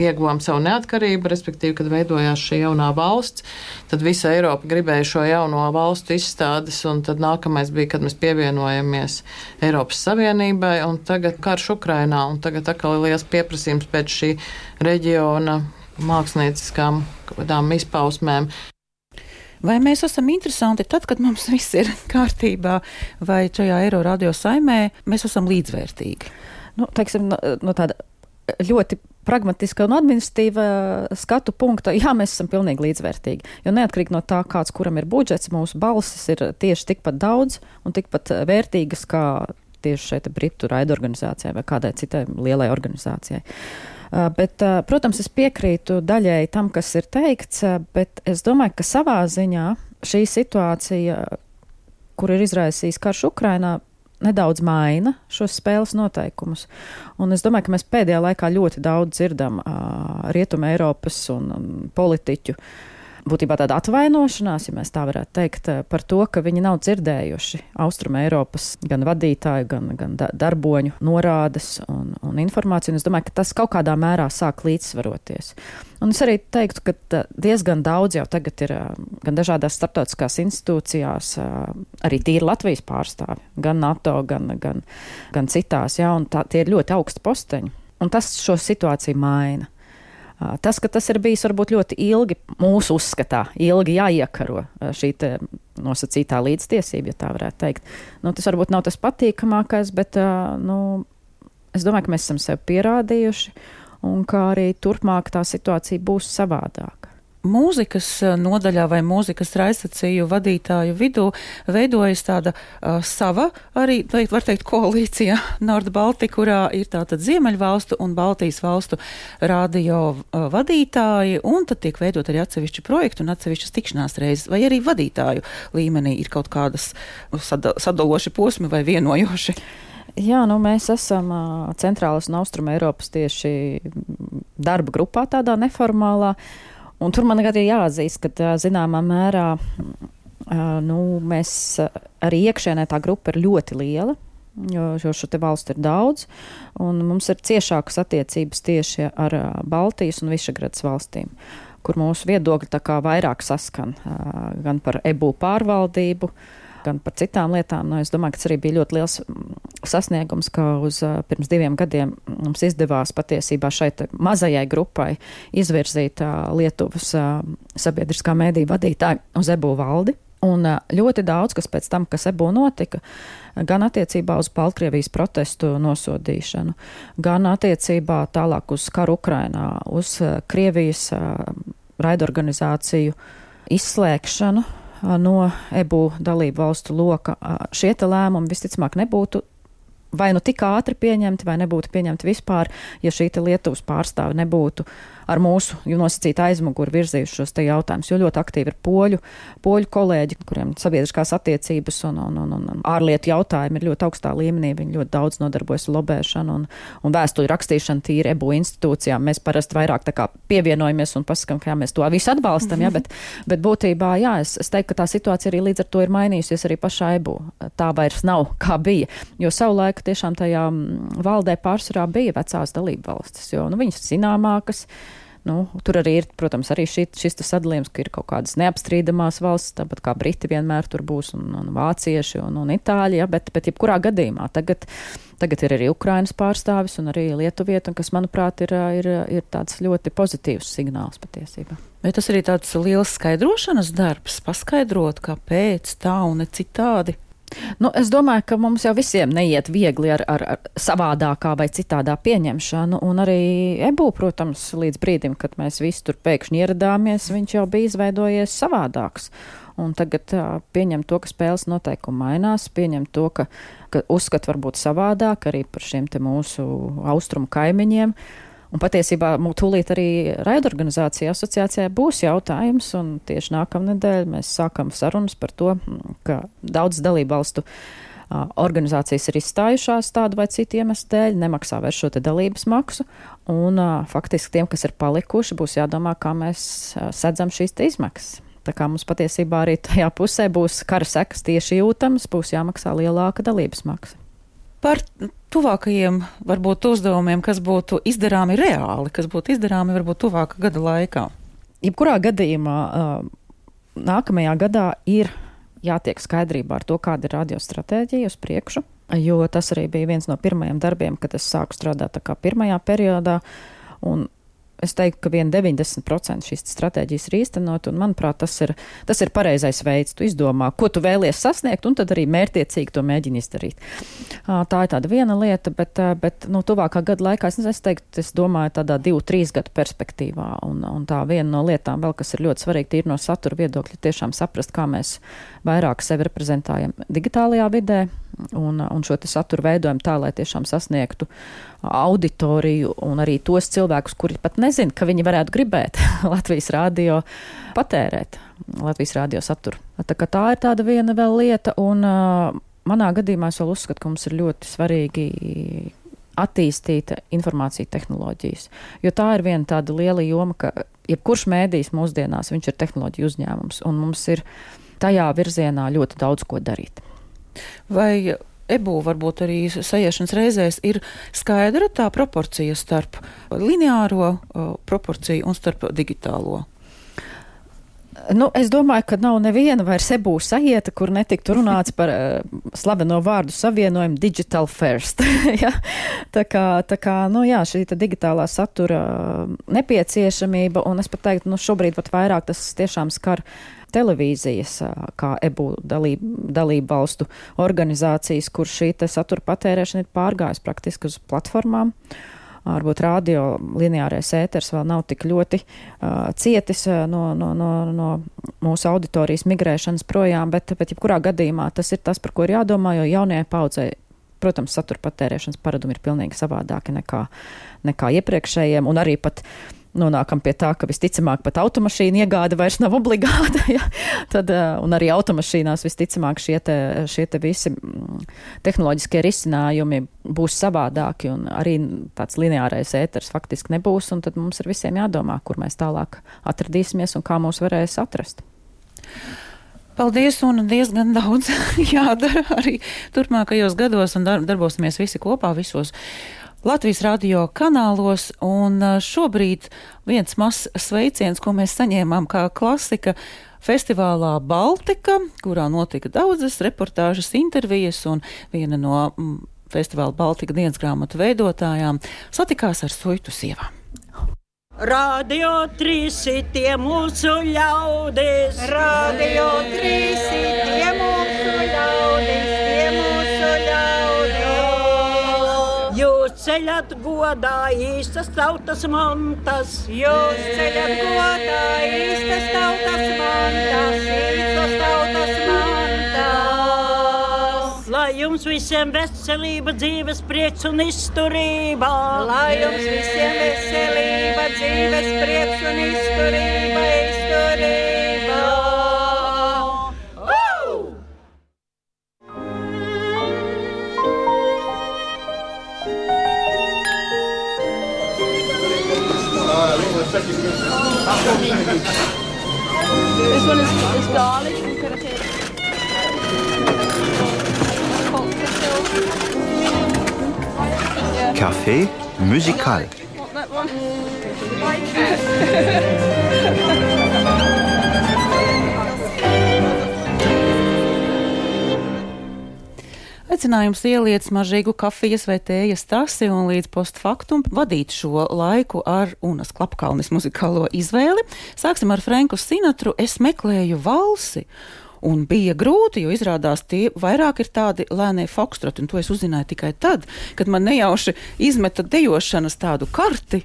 ieguvām savu neatkarību, respektīvi, kad veidojās šī jaunā valsts, tad visa Eiropa gribēja šo jauno valstu izstādes, un tad nākamais bija, kad mēs pievienojamies Eiropas Savienībai, un tagad karš Ukrainā, un tagad atkal ir liels pieprasījums pēc šī reģiona mākslinieckām kādām izpausmēm. Vai mēs esam interesanti tad, kad mums viss ir kārtībā, vai šajā Eiro radio saimē mēs esam līdzvērtīgi? Nu, teiksim, no, no tāda ļoti pragmatiska un administratīva skatu punkta, jā, mēs esam pilnīgi līdzvērtīgi. Jo neatkarīgi no tā, kāds kuram ir budžets, mūsu balsis ir tieši tikpat daudz un tikpat vērtīgas kā tieši šeit Britu raidorganizācijai vai kādai citai lielai organizācijai. Uh, bet, uh, protams, es piekrītu daļēji tam, kas ir teikts, uh, bet es domāju, ka savā ziņā šī situācija, kur ir izraisījis karš Ukrainā, nedaudz maina šos spēles noteikumus. Un es domāju, ka mēs pēdējā laikā ļoti daudz dzirdam uh, Rietuma Eiropas un, un politiķu uh, būtībā tāda atvainošanās, ja mēs tā varētu teikt, eh, par to, ka viņi nav dzirdējuši Austrum Eiropas gan vadītāju, gan, gan darboņu norādes un, un informāciju. Un es domāju, ka tas kaut kādā mērā sāk līdzsvaroties. Un es arī teiktu, ka diezgan daudz jau tagad ir eh, gan dažādās starptautiskās institūcijās, eh, arī tīri Latvijas pārstāvi, gan NATO, gan, gan, gan citās, jā, un tā, tie ir ļoti augsti posteņi. Un tas šo situāciju maina. Tas, ka tas ir bijis varbūt ļoti ilgi mūsu uzskatā, ilgi jāiekaro šī nosacītā līdztiesība, ja tā varētu teikt. Nu, tas varbūt nav tas patīkamākais, bet nu, es domāju, ka mēs esam sev pierādījuši un ka arī turpmāk tā situācija būs savādāka mūzikas eh, nodaļā vai mūzikas raidstaciju vadītāju vidū veidojas tāda uh, sava arī, teikt, var teikt, koalīcija Nordbaltika, kurā ir tātad Ziemeļvalstu un Baltijas valstu radio uh, vadītāji, un tad tiek veidot arī atsevišķi projekti un atsevišķas tikšanās reizes, vai arī vadītāju līmenī ir kaut kādas sada, sadaloši posmi vai vienojoši. Jā, nu mēs esam centrālas un austruma Eiropas tieši darba grupā tādā neformālā. Uh, Un tur man arī jāatzīst, ka zināmā mērā nu, mēs arī iekšēnē tā grupa ir ļoti liela. Jo, jo šo valstu ir daudz, un mums ir ciešākas attiecības tieši ar Baltijas un Višagradas valstīm, kur mūsu viedokļi vairāk saskan gan par ebu pārvaldību, uh, gan par citām lietām. Nu, es domāju, ka tas arī bija ļoti liels mm, sasniegums, ka uz pirms diviem gadiem mums izdevās patiesībā šeit mazajai grupai izvirzīt Lietuvas sabiedriskā mēdī vadītāju uz Ebu valdi. Un ļoti daudz, kas pēc tam, kas ebū notika, gan attiecībā uz Baltkrievijas protestu nosodīšanu, gan attiecībā tālāk uz karu Ukrainā, uz Krievijas raidorganizāciju uh, izslēgšanu no EBU dalību valstu loka, šie lēmumi visticamāk nebūtu vai nu tik ātri pieņemti, vai nebūtu pieņemti vispār, ja šī Lietuvas pārstāve nebūtu ar mūsu nosacītu aizmuguri virzījuši šos te jautājumus, jo ļoti aktīvi ir poļu, poļu kolēģi, kuriem sabiedriskās attiecības un, un, un, un ārlietu jautājumi ir ļoti augstā līmenī. Viņi ļoti daudz nodarbojas ar lobēšanu un, un vēstuļu rakstīšanu tīri ebu institūcijām. Mēs parasti vairāk tā kā pievienojamies un pasakam, ka jā, mēs to visu atbalstam, jā, bet, bet būtībā, jā, es, es teiktu, ka tā situācija arī līdz ar to ir mainījusies arī pašā ebu. Tā vairs nav kā bija, jo savulaik tiešām tajā mm, valdē pārsvarā bija vecās dalību valstis, jo nu, viņas zināmākas. Nu, tur arī ir, protams, arī šī, šis sadalījums, ka ir kaut kādas neapstrīdamās valsts, tāpat kā Briti vienmēr tur būs, un, un Vācieši un, un Itāļi, ja, bet, bet jebkurā gadījumā tagad, tagad ir arī Ukrainas pārstāvis un arī Lietuvieta, kas, manuprāt, ir, ir, ir tāds ļoti pozitīvs signāls patiesībā. Vai tas arī tāds liels skaidrošanas darbs, paskaidrot, kāpēc tā un ne citādi? Nu, es domāju, ka mums jau visiem neiet viegli ar, ar, ar savādākā vai citādā pieņemšanu, un arī Ebu, protams, līdz brīdim, kad mēs visi tur pēkšņi ieradāmies, viņš jau bija izveidojies savādāks. Un tagad uh, pieņem to, ka spēles noteikumi mainās, pieņem to, ka, ka uzskat varbūt savādāk arī par šiem te mūsu austrumu kaimiņiem. Uh, Un patiesībā tūlīt arī raidorganizācija asociācijā būs jautājums, un tieši nākamnedēļ mēs sākam sarunas par to, ka daudz dalībvalstu organizācijas ir izstājušās tādu vai citu iemeslu dēļ, nemaksā vairs šo dalības maksu, un faktiski tiem, kas ir palikuši, būs jādomā, kā mēs sedzam šīs izmaksas. Tā kā mums patiesībā arī tajā pusē būs kara sekas tieši jūtamas, būs jāmaksā lielāka dalības maksa. Par tuvākajiem varbūt uzdevumiem, kas būtu izdarāmi reāli, kas būtu izdarāmi varbūt tuvāka gada laikā? Jebkurā gadījumā nākamajā gadā ir jātiek skaidrībā ar to, kāda ir radiostratēģija uz priekšu, jo tas arī bija viens no pirmajiem darbiem, kad es sāku strādāt tā kā pirmajā periodā. Un es teiktu, ka vien 90% šīs stratēģijas ir īstenot, un manuprāt, tas ir, tas ir pareizais veids. Tu izdomā, ko tu vēlies sasniegt, un tad arī mērtiecīgi to mēģini izdarīt. Tā ir tāda viena lieta, bet, bet nu, tuvākā gada laikā es, es teiktu, es domāju tādā divu, trīs gadu perspektīvā, un, un tā viena no lietām vēl, kas ir ļoti svarīga, ir no satura viedokļa, tiešām saprast, kā mēs vairāk sevi reprezentējam digitālajā vidē, un, un šo saturu veidojam tā, lai tiešām sasniegtu auditoriju un arī tos cilvēkus, kuri pat nezina, ka viņi varētu gribēt Latvijas rādio patērēt, Latvijas rādio saturu. Tā, tā ir tāda viena vēl lieta, un uh, manā gadījumā es vēl uzskatu, ka mums ir ļoti svarīgi attīstīt informāciju tehnoloģijas, jo tā ir viena tāda liela joma, ka jebkurš mēdījis mūsdienās, ir tehnoloģiju uzņēmums, un mums ir tajā virzienā ļoti daudz ko darīt. Vai ebū varbūt arī sajiešanas reizēs ir skaidra tā proporcija starp lineāro proporciju un starp digitālo? Nu, es domāju, ka nav neviena vairs ebū sajieta, kur netiktu runāts par uh, slaveno vārdu savienojumu digital first. ja? Tā kā, tā kā nu, jā, šī digitālā satura nepieciešamība, un es pat teiktu, nu, šobrīd pat vairāk tas tiešām skar uh, televīzijas, kā EBU dalību, dalību valstu organizācijas, kur šī satura patērēšana ir pārgājusi praktiski uz platformām. Varbūt radio lineārais ēters vēl nav tik ļoti uh, cietis no, no, no, no mūsu auditorijas migrēšanas projām, bet, bet jebkurā gadījumā tas ir tas, par ko ir jādomā, jo jaunajai paudzei protams, satura patērēšanas paradumi ir pilnīgi savādāki nekā, nekā iepriekšējiem, un arī pat nonākam pie tā, ka visticamāk pat automašīna iegāde vairs nav obligāta. Ja? Tad, eh, un arī automašīnās visticamāk šie, te, šie te visi mm, tehnoloģiskie risinājumi būs savādāki, un arī tāds lineārais ēters faktiski nebūs, tad mums ir visiem jādomā, kur mēs tālāk atradīsimies un kā mūs varēs atrast. Paldies, un diezgan daudz jādara arī turpmākajos gados, un darbosimies visi kopā visos Latvijas radio kanālos, un šobrīd viens mazs sveiciens, ko mēs saņēmām kā klasika. Festivālā Baltika, kurā notika daudzas reportāžas, intervijas, un viena no mm, festivāla Baltika dienas grāmatu veidotājām satikās ar Soitu sievām. Radio trīsi tie mūsu ļaudis, radio trīsi tie mūsu ļaudis, ceļat godā īstas tautas mantas. Jūs ceļat godā īstas tautas mantas, īstas tautas mantas. Lai jums visiem veselība, dzīves prieks un izturība. Lai jums visiem veselība, dzīves prieks un izturība, izturība. This one is, is garlic and. Café musical. Aicinājums ieliet mažīgu kafijas vai tējas tasi un līdz postfaktum vadīt šo laiku ar Unas Klapkalnes muzikālo izvēli. Sāksim ar Franku Sinatru. Es meklēju valsi. Un bija grūti, jo izrādās tie vairāk ir tādi lēnie fokstroti, un to es uzzināju tikai tad, kad man nejauši izmeta dejošanas tādu karti,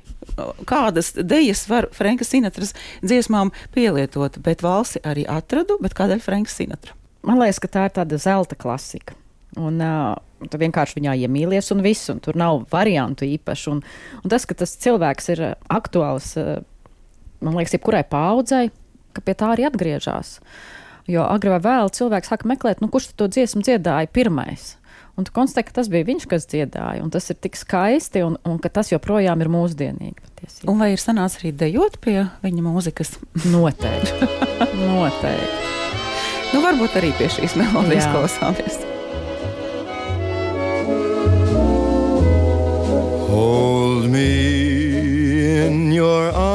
kādas dejas var Franka Sinatras dziesmām pielietot, bet valsi arī atradu, bet kādēļ Franka Sinatra? Man liekas, ka tā ir tāda zelta klasika. Un uh, tu vienkārši viņā iemīlies, un viss, un tur nav variantu īpaši. Un, un tas, ka tas cilvēks ir aktuāls, uh, man liekas, jebkurai paudzei, ka pie tā arī atgriežas. Jo agrāk vai vēlāk cilvēks sāk meklēt, nu, kurš to dziesmu dziedāja pirmais. Un tu konstatē, ka tas bija viņš, kas dziedāja, un tas ir tik skaisti, un, un ka tas joprojām ir mūsdienīgi. Patiesībā. Un vai ir sanācis arī dejot pie viņa mūzikas? Noteikti. Noteikti. Nu, varbūt arī pie šīs melodijas klausāmies. Hold me in your arms,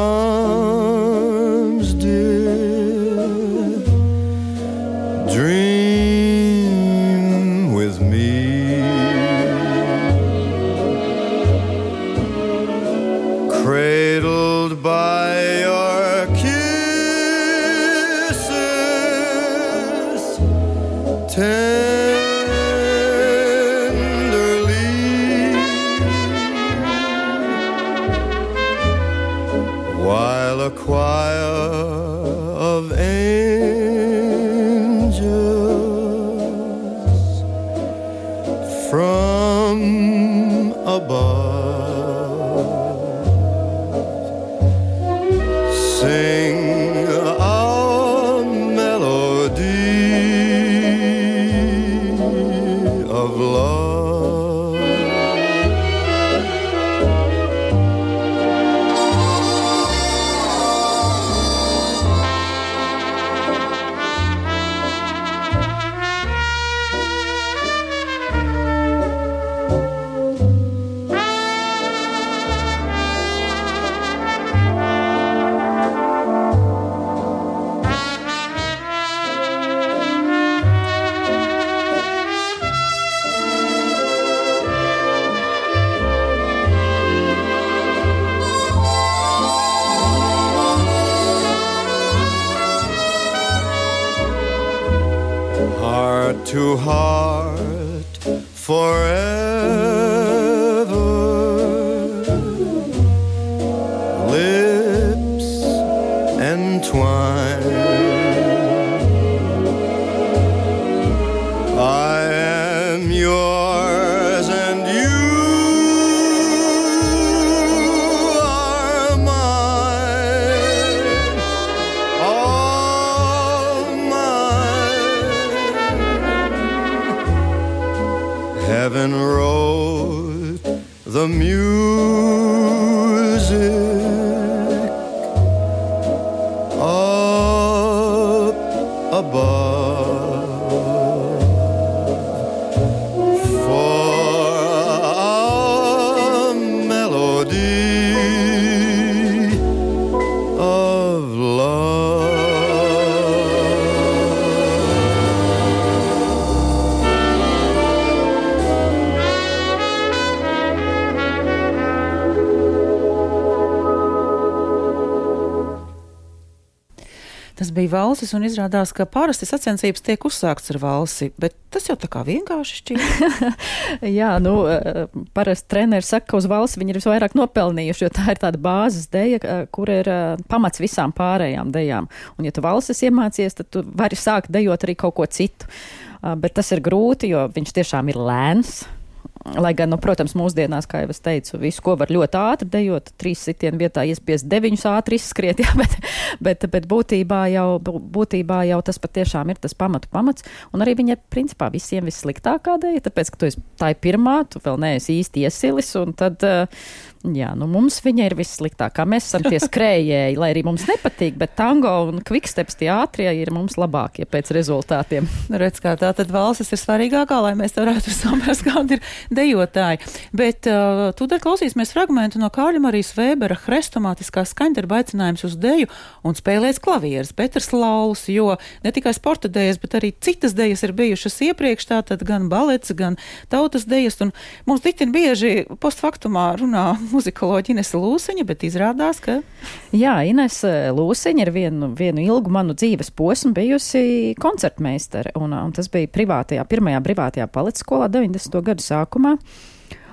valsis, un izrādās, ka parasti sacensības tiek uzsākts ar valsi, bet tas jau tā kā vienkārši šķiet. Jā, nu, eh, parasti treneris saka, ka uz valsts viņi ir visvairāk nopelnījuši, jo tā ir tāda bāzes deja, eh, kur ir eh, pamats visām pārējām dejām. Un, ja tu valsts iemācies, tad tu vari sākt dejot arī kaut ko citu. Uh, Bet tas ir grūti, jo viņš tiešām ir lēns. Lai gan, nu, protams, mūsdienās, kā jau es teicu, visu, ko var ļoti ātri dejot, trīs sitienu vietā iespiest deviņus ātri izskriet, jā, bet, bet, bet būtībā, jau, bū- būtībā jau tas patiešām ir tas pamatu pamats. Un arī viņa ir principā visiem vissliktākā dēļ, tāpēc, ka tu esi tā ir pirmā, tu vēl neesi īsti iesilis, un tad, uh, jā, nu, mums viņa ir vissliktākā. Mēs esam tie skrējēji, lai arī mums nepatīk, bet tango un kviksteps tie ātrie ir mums labākie pēc rezultātiem. Redz, kā tā tad valsts ir svarīgākā, lai mēs varētu saprast, kāda ir dejotāji. Bet uh, tūdaļ klausīsimies fragmentu no Kārļa Marijas Vēbera hrestomātiskā skaņdarba aicinājums uz deju un spēlēs klavieres Petrs Lauls, jo ne tikai sporta dejas, bet arī citas dejas ir bijušas iepriekš, tātad gan balets, gan tautas dejas, un mums ditin bieži postfaktumā runā muzikoloģi Inese Lūsiņa, bet izrādās, ka Jā, Ines Lūsiņa ir vienu, vienu ilgu manu dzīves posmu bijusi koncertmeistare, un, un tas bija privātajā, pirmajā privātajā palets skolā 90. gadu sākumā.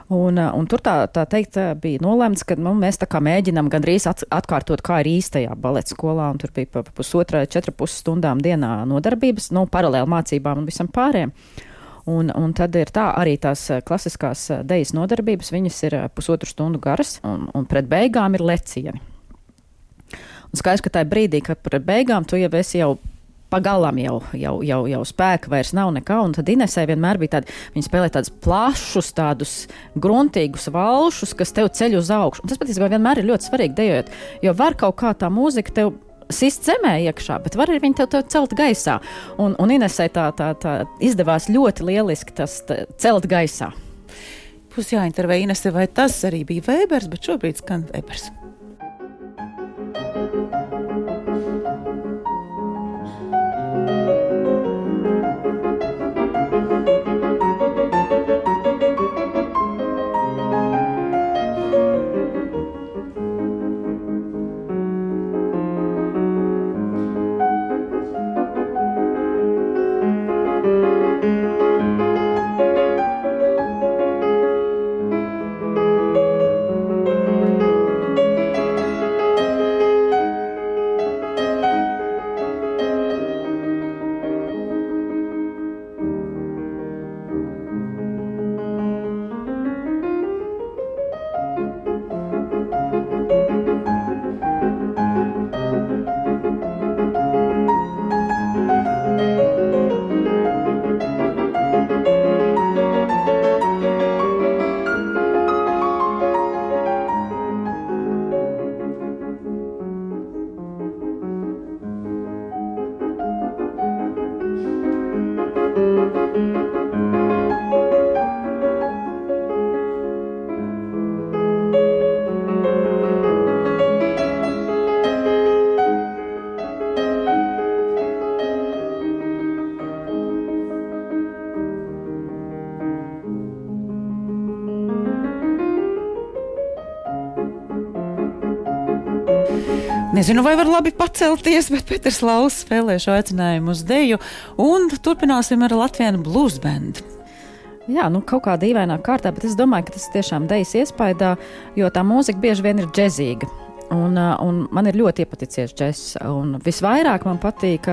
Un, uh, un tur tā, tā teikt, uh, bija nolēmts, ka nu, mēs mēģinām gandrīz at, atkārtot, kā ir īstajā baleta skolā. Tur bija pa pa pusotra, četru pus stundām dienā nodarbības, nu, paralēli mācībām un visam pārējiem. Un, un tad ir tā, arī tās uh, klasiskās dejas nodarbības, viņas ir pusotru stundu garas, un, un pret beigām ir lecieni. Un skaidrs, ka tajā brīdī, kad pret beigām tu jau esi jau pagalam jau, jau, jau, jau spēka vairs nav nekā, un tad Inesē vienmēr bija tāda, viņa spēlē tādus plašus, tādus gruntīgus valšus, kas tev ceļ uz augšu. Un tas patiesībā vienmēr ir ļoti svarīgi dejot, jo var kaut kā tā mūzika tev sist zemē iekšā, bet var arī viņu tev, tev celt gaisā. Un, un Inesē tā, tā, tā izdevās ļoti lieliski tas tā, celt gaisā. būs jāintervē Inese, vai tas arī bija Vēbers, bet šobrīd skan Vēbers. Nezinu, vai var labi pacelties, bet Pēters Lauss spēlē šo aicinājumu uz deju. Un turpināsim ar Latvijas blues bandu. Jā, nu kaut kā dīvainā kārtā, bet es domāju, ka tas tiešām dejas iespējā, jo tā mūzika bieži vien ir džezīga. Un, un man ir ļoti iepaticies džeks. Visvairāk man patīk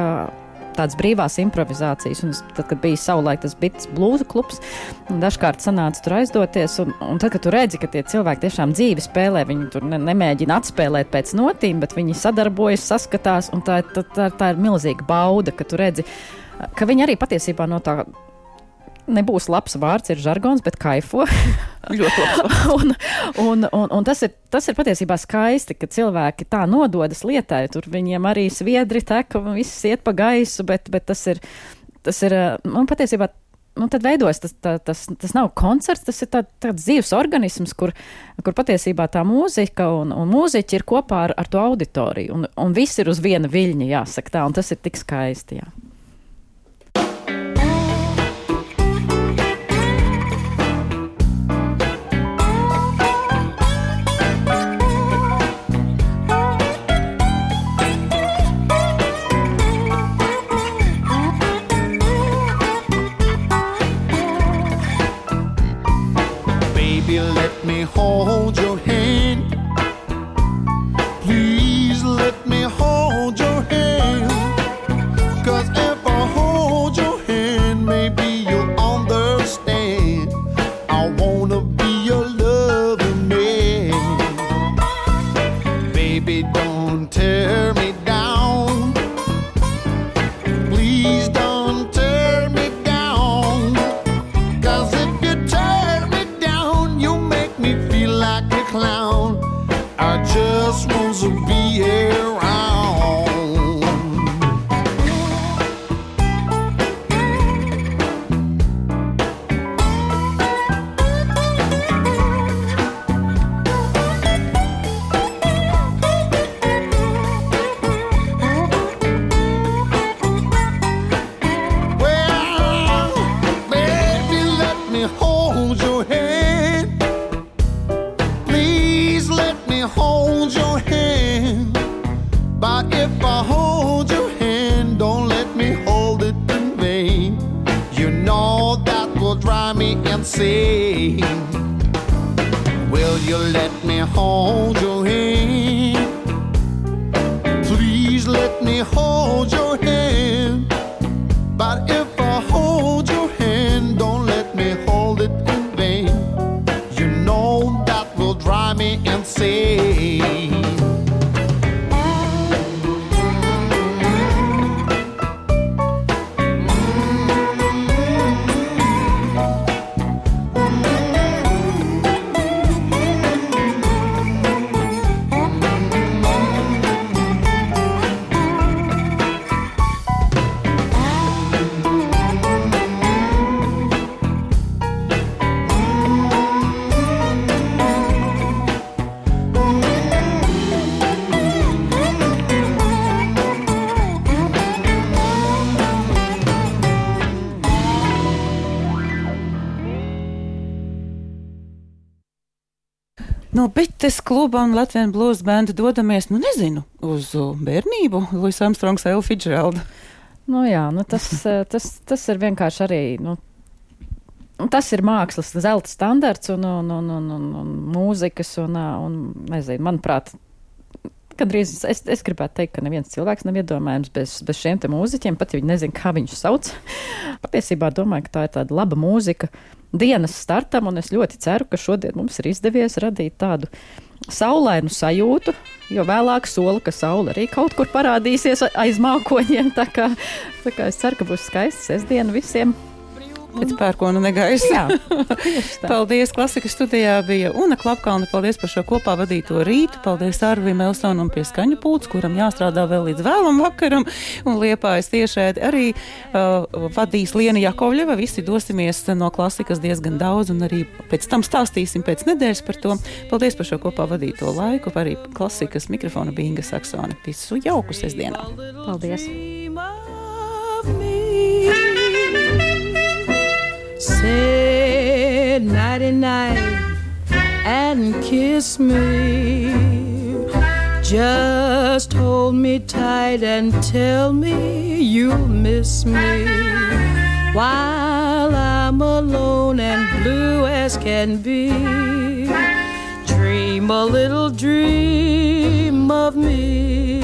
tādas brīvās improvizācijas. Un tad, kad bija savulaik tas Bits Blues klubs, dažkārt sanāca tur aizdoties. Un, un tad, kad tu redzi, ka tie cilvēki tiešām dzīvi spēlē, viņi tur ne, nemēģina atspēlēt pēc notīm, bet viņi sadarbojas, saskatās, tā, tā, tā, tā ir milzīga bauda, ka tu redzi, ka viņi arī patiesībā no tā nebūs labs vārds, ir žargons, bet kaifo. Ļoti labs. un, un, un, un tas, ir, tas ir patiesībā skaisti, ka cilvēki tā nododas lietai. Tur viņiem arī sviedri tek, un viss iet pa gaisu, bet, bet tas ir, tas ir, man patiesībā. Nu, tad veidojas tas, tā, tas, tas nav koncerts, tas ir tā, tāds dzīves organisms, kur, kur patiesībā tā mūzika un, un mūziķi ir kopā ar, ar to auditoriju. Un, un viss ir uz viena viļņa, jāsaka tā, un tas ir tik skaisti. Jā. a No Bites kluba un Latvijas blues benda dodamies, nu nezinu, uz uh, bērnību, Luis Armstrongs, Ella Fitzgerald. Nu, jā, nu, tas, eh, tas, tas ir vienkārši arī. Nu, Tas ir mākslas zelta standarts un, un, un, un, un, un mūzikas, un, ā, un nezinu, manuprāt, Gandrīz es, es gribētu teikt, ka neviens cilvēks nav iedomājams bez, bez šiem mūziķiem, pat ja viņi nezina, kā viņus sauc. Patiesībā domāju, ka tā ir tāda laba mūzika dienas startam, un es ļoti ceru, ka šodien mums ir izdevies radīt tādu saulainu sajūtu, jo vēlāk sola, ka saule arī kaut kur parādīsies aiz mākoņiem. Tā kā, tā kā es ceru, ka būs skaista sestdiena visiem. Pēc pērkona negaisa. Paldies, klasikas studijā bija Una Klapkalna. Paldies par šo kopā vadīto rītu. Paldies Arvim Elsonam pie skaņu pūts, kuram jāstrādā vēl līdz vēlam vakaram. Un liepājas tiešēdi arī uh, vadīs Liena Jakovļeva. Visi dosimies no klasikas diezgan daudz un arī pēc tam stāstīsim pēc nedēļas par to. Paldies par šo kopā vadīto laiku. Arī klasikas mikrofona bija Inga Saksone. Visu jauku sestdienā. Paldies! Say nighty night and kiss me. Just hold me tight and tell me you'll miss me. While I'm alone and blue as can be, dream a little dream of me.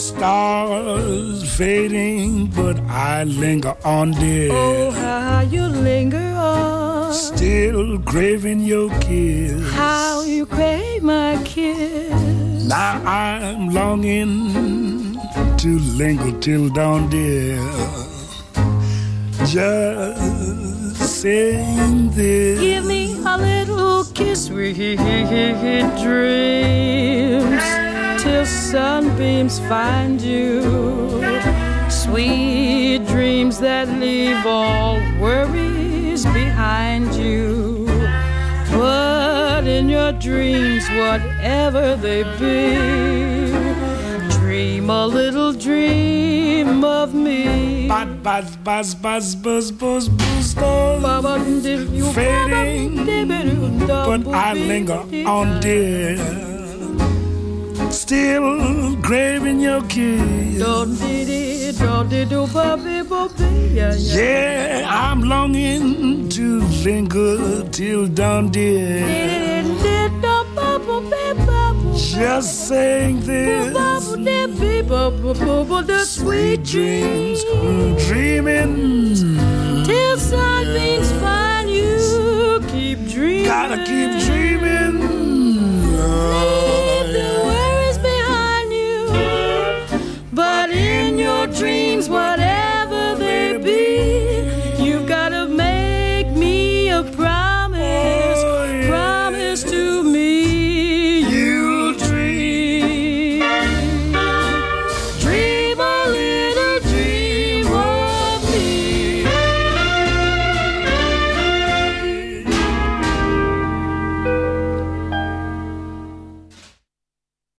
Stars fading, but I linger on, dear. Oh, how you linger on. Still craving your kiss. How you crave my kiss. Now I'm longing to linger till dawn, dear. Just saying this. Give me a little kiss, sweet dreams, till sunbeams find you. Sweet dreams that leave all worries behind you. But in your dreams, whatever they be, dream a little dream of me. Buzz, buzz, buzz, buzz, buzz, buzz, buzz, buzz. Fading, but I linger on, dear. Still craving your kiss. Yeah, I'm longing to linger till dawn, dear. Just saying this. Sweet dreams, dreaming. Till sunbeams find you, keep dreaming. Gotta keep dreaming.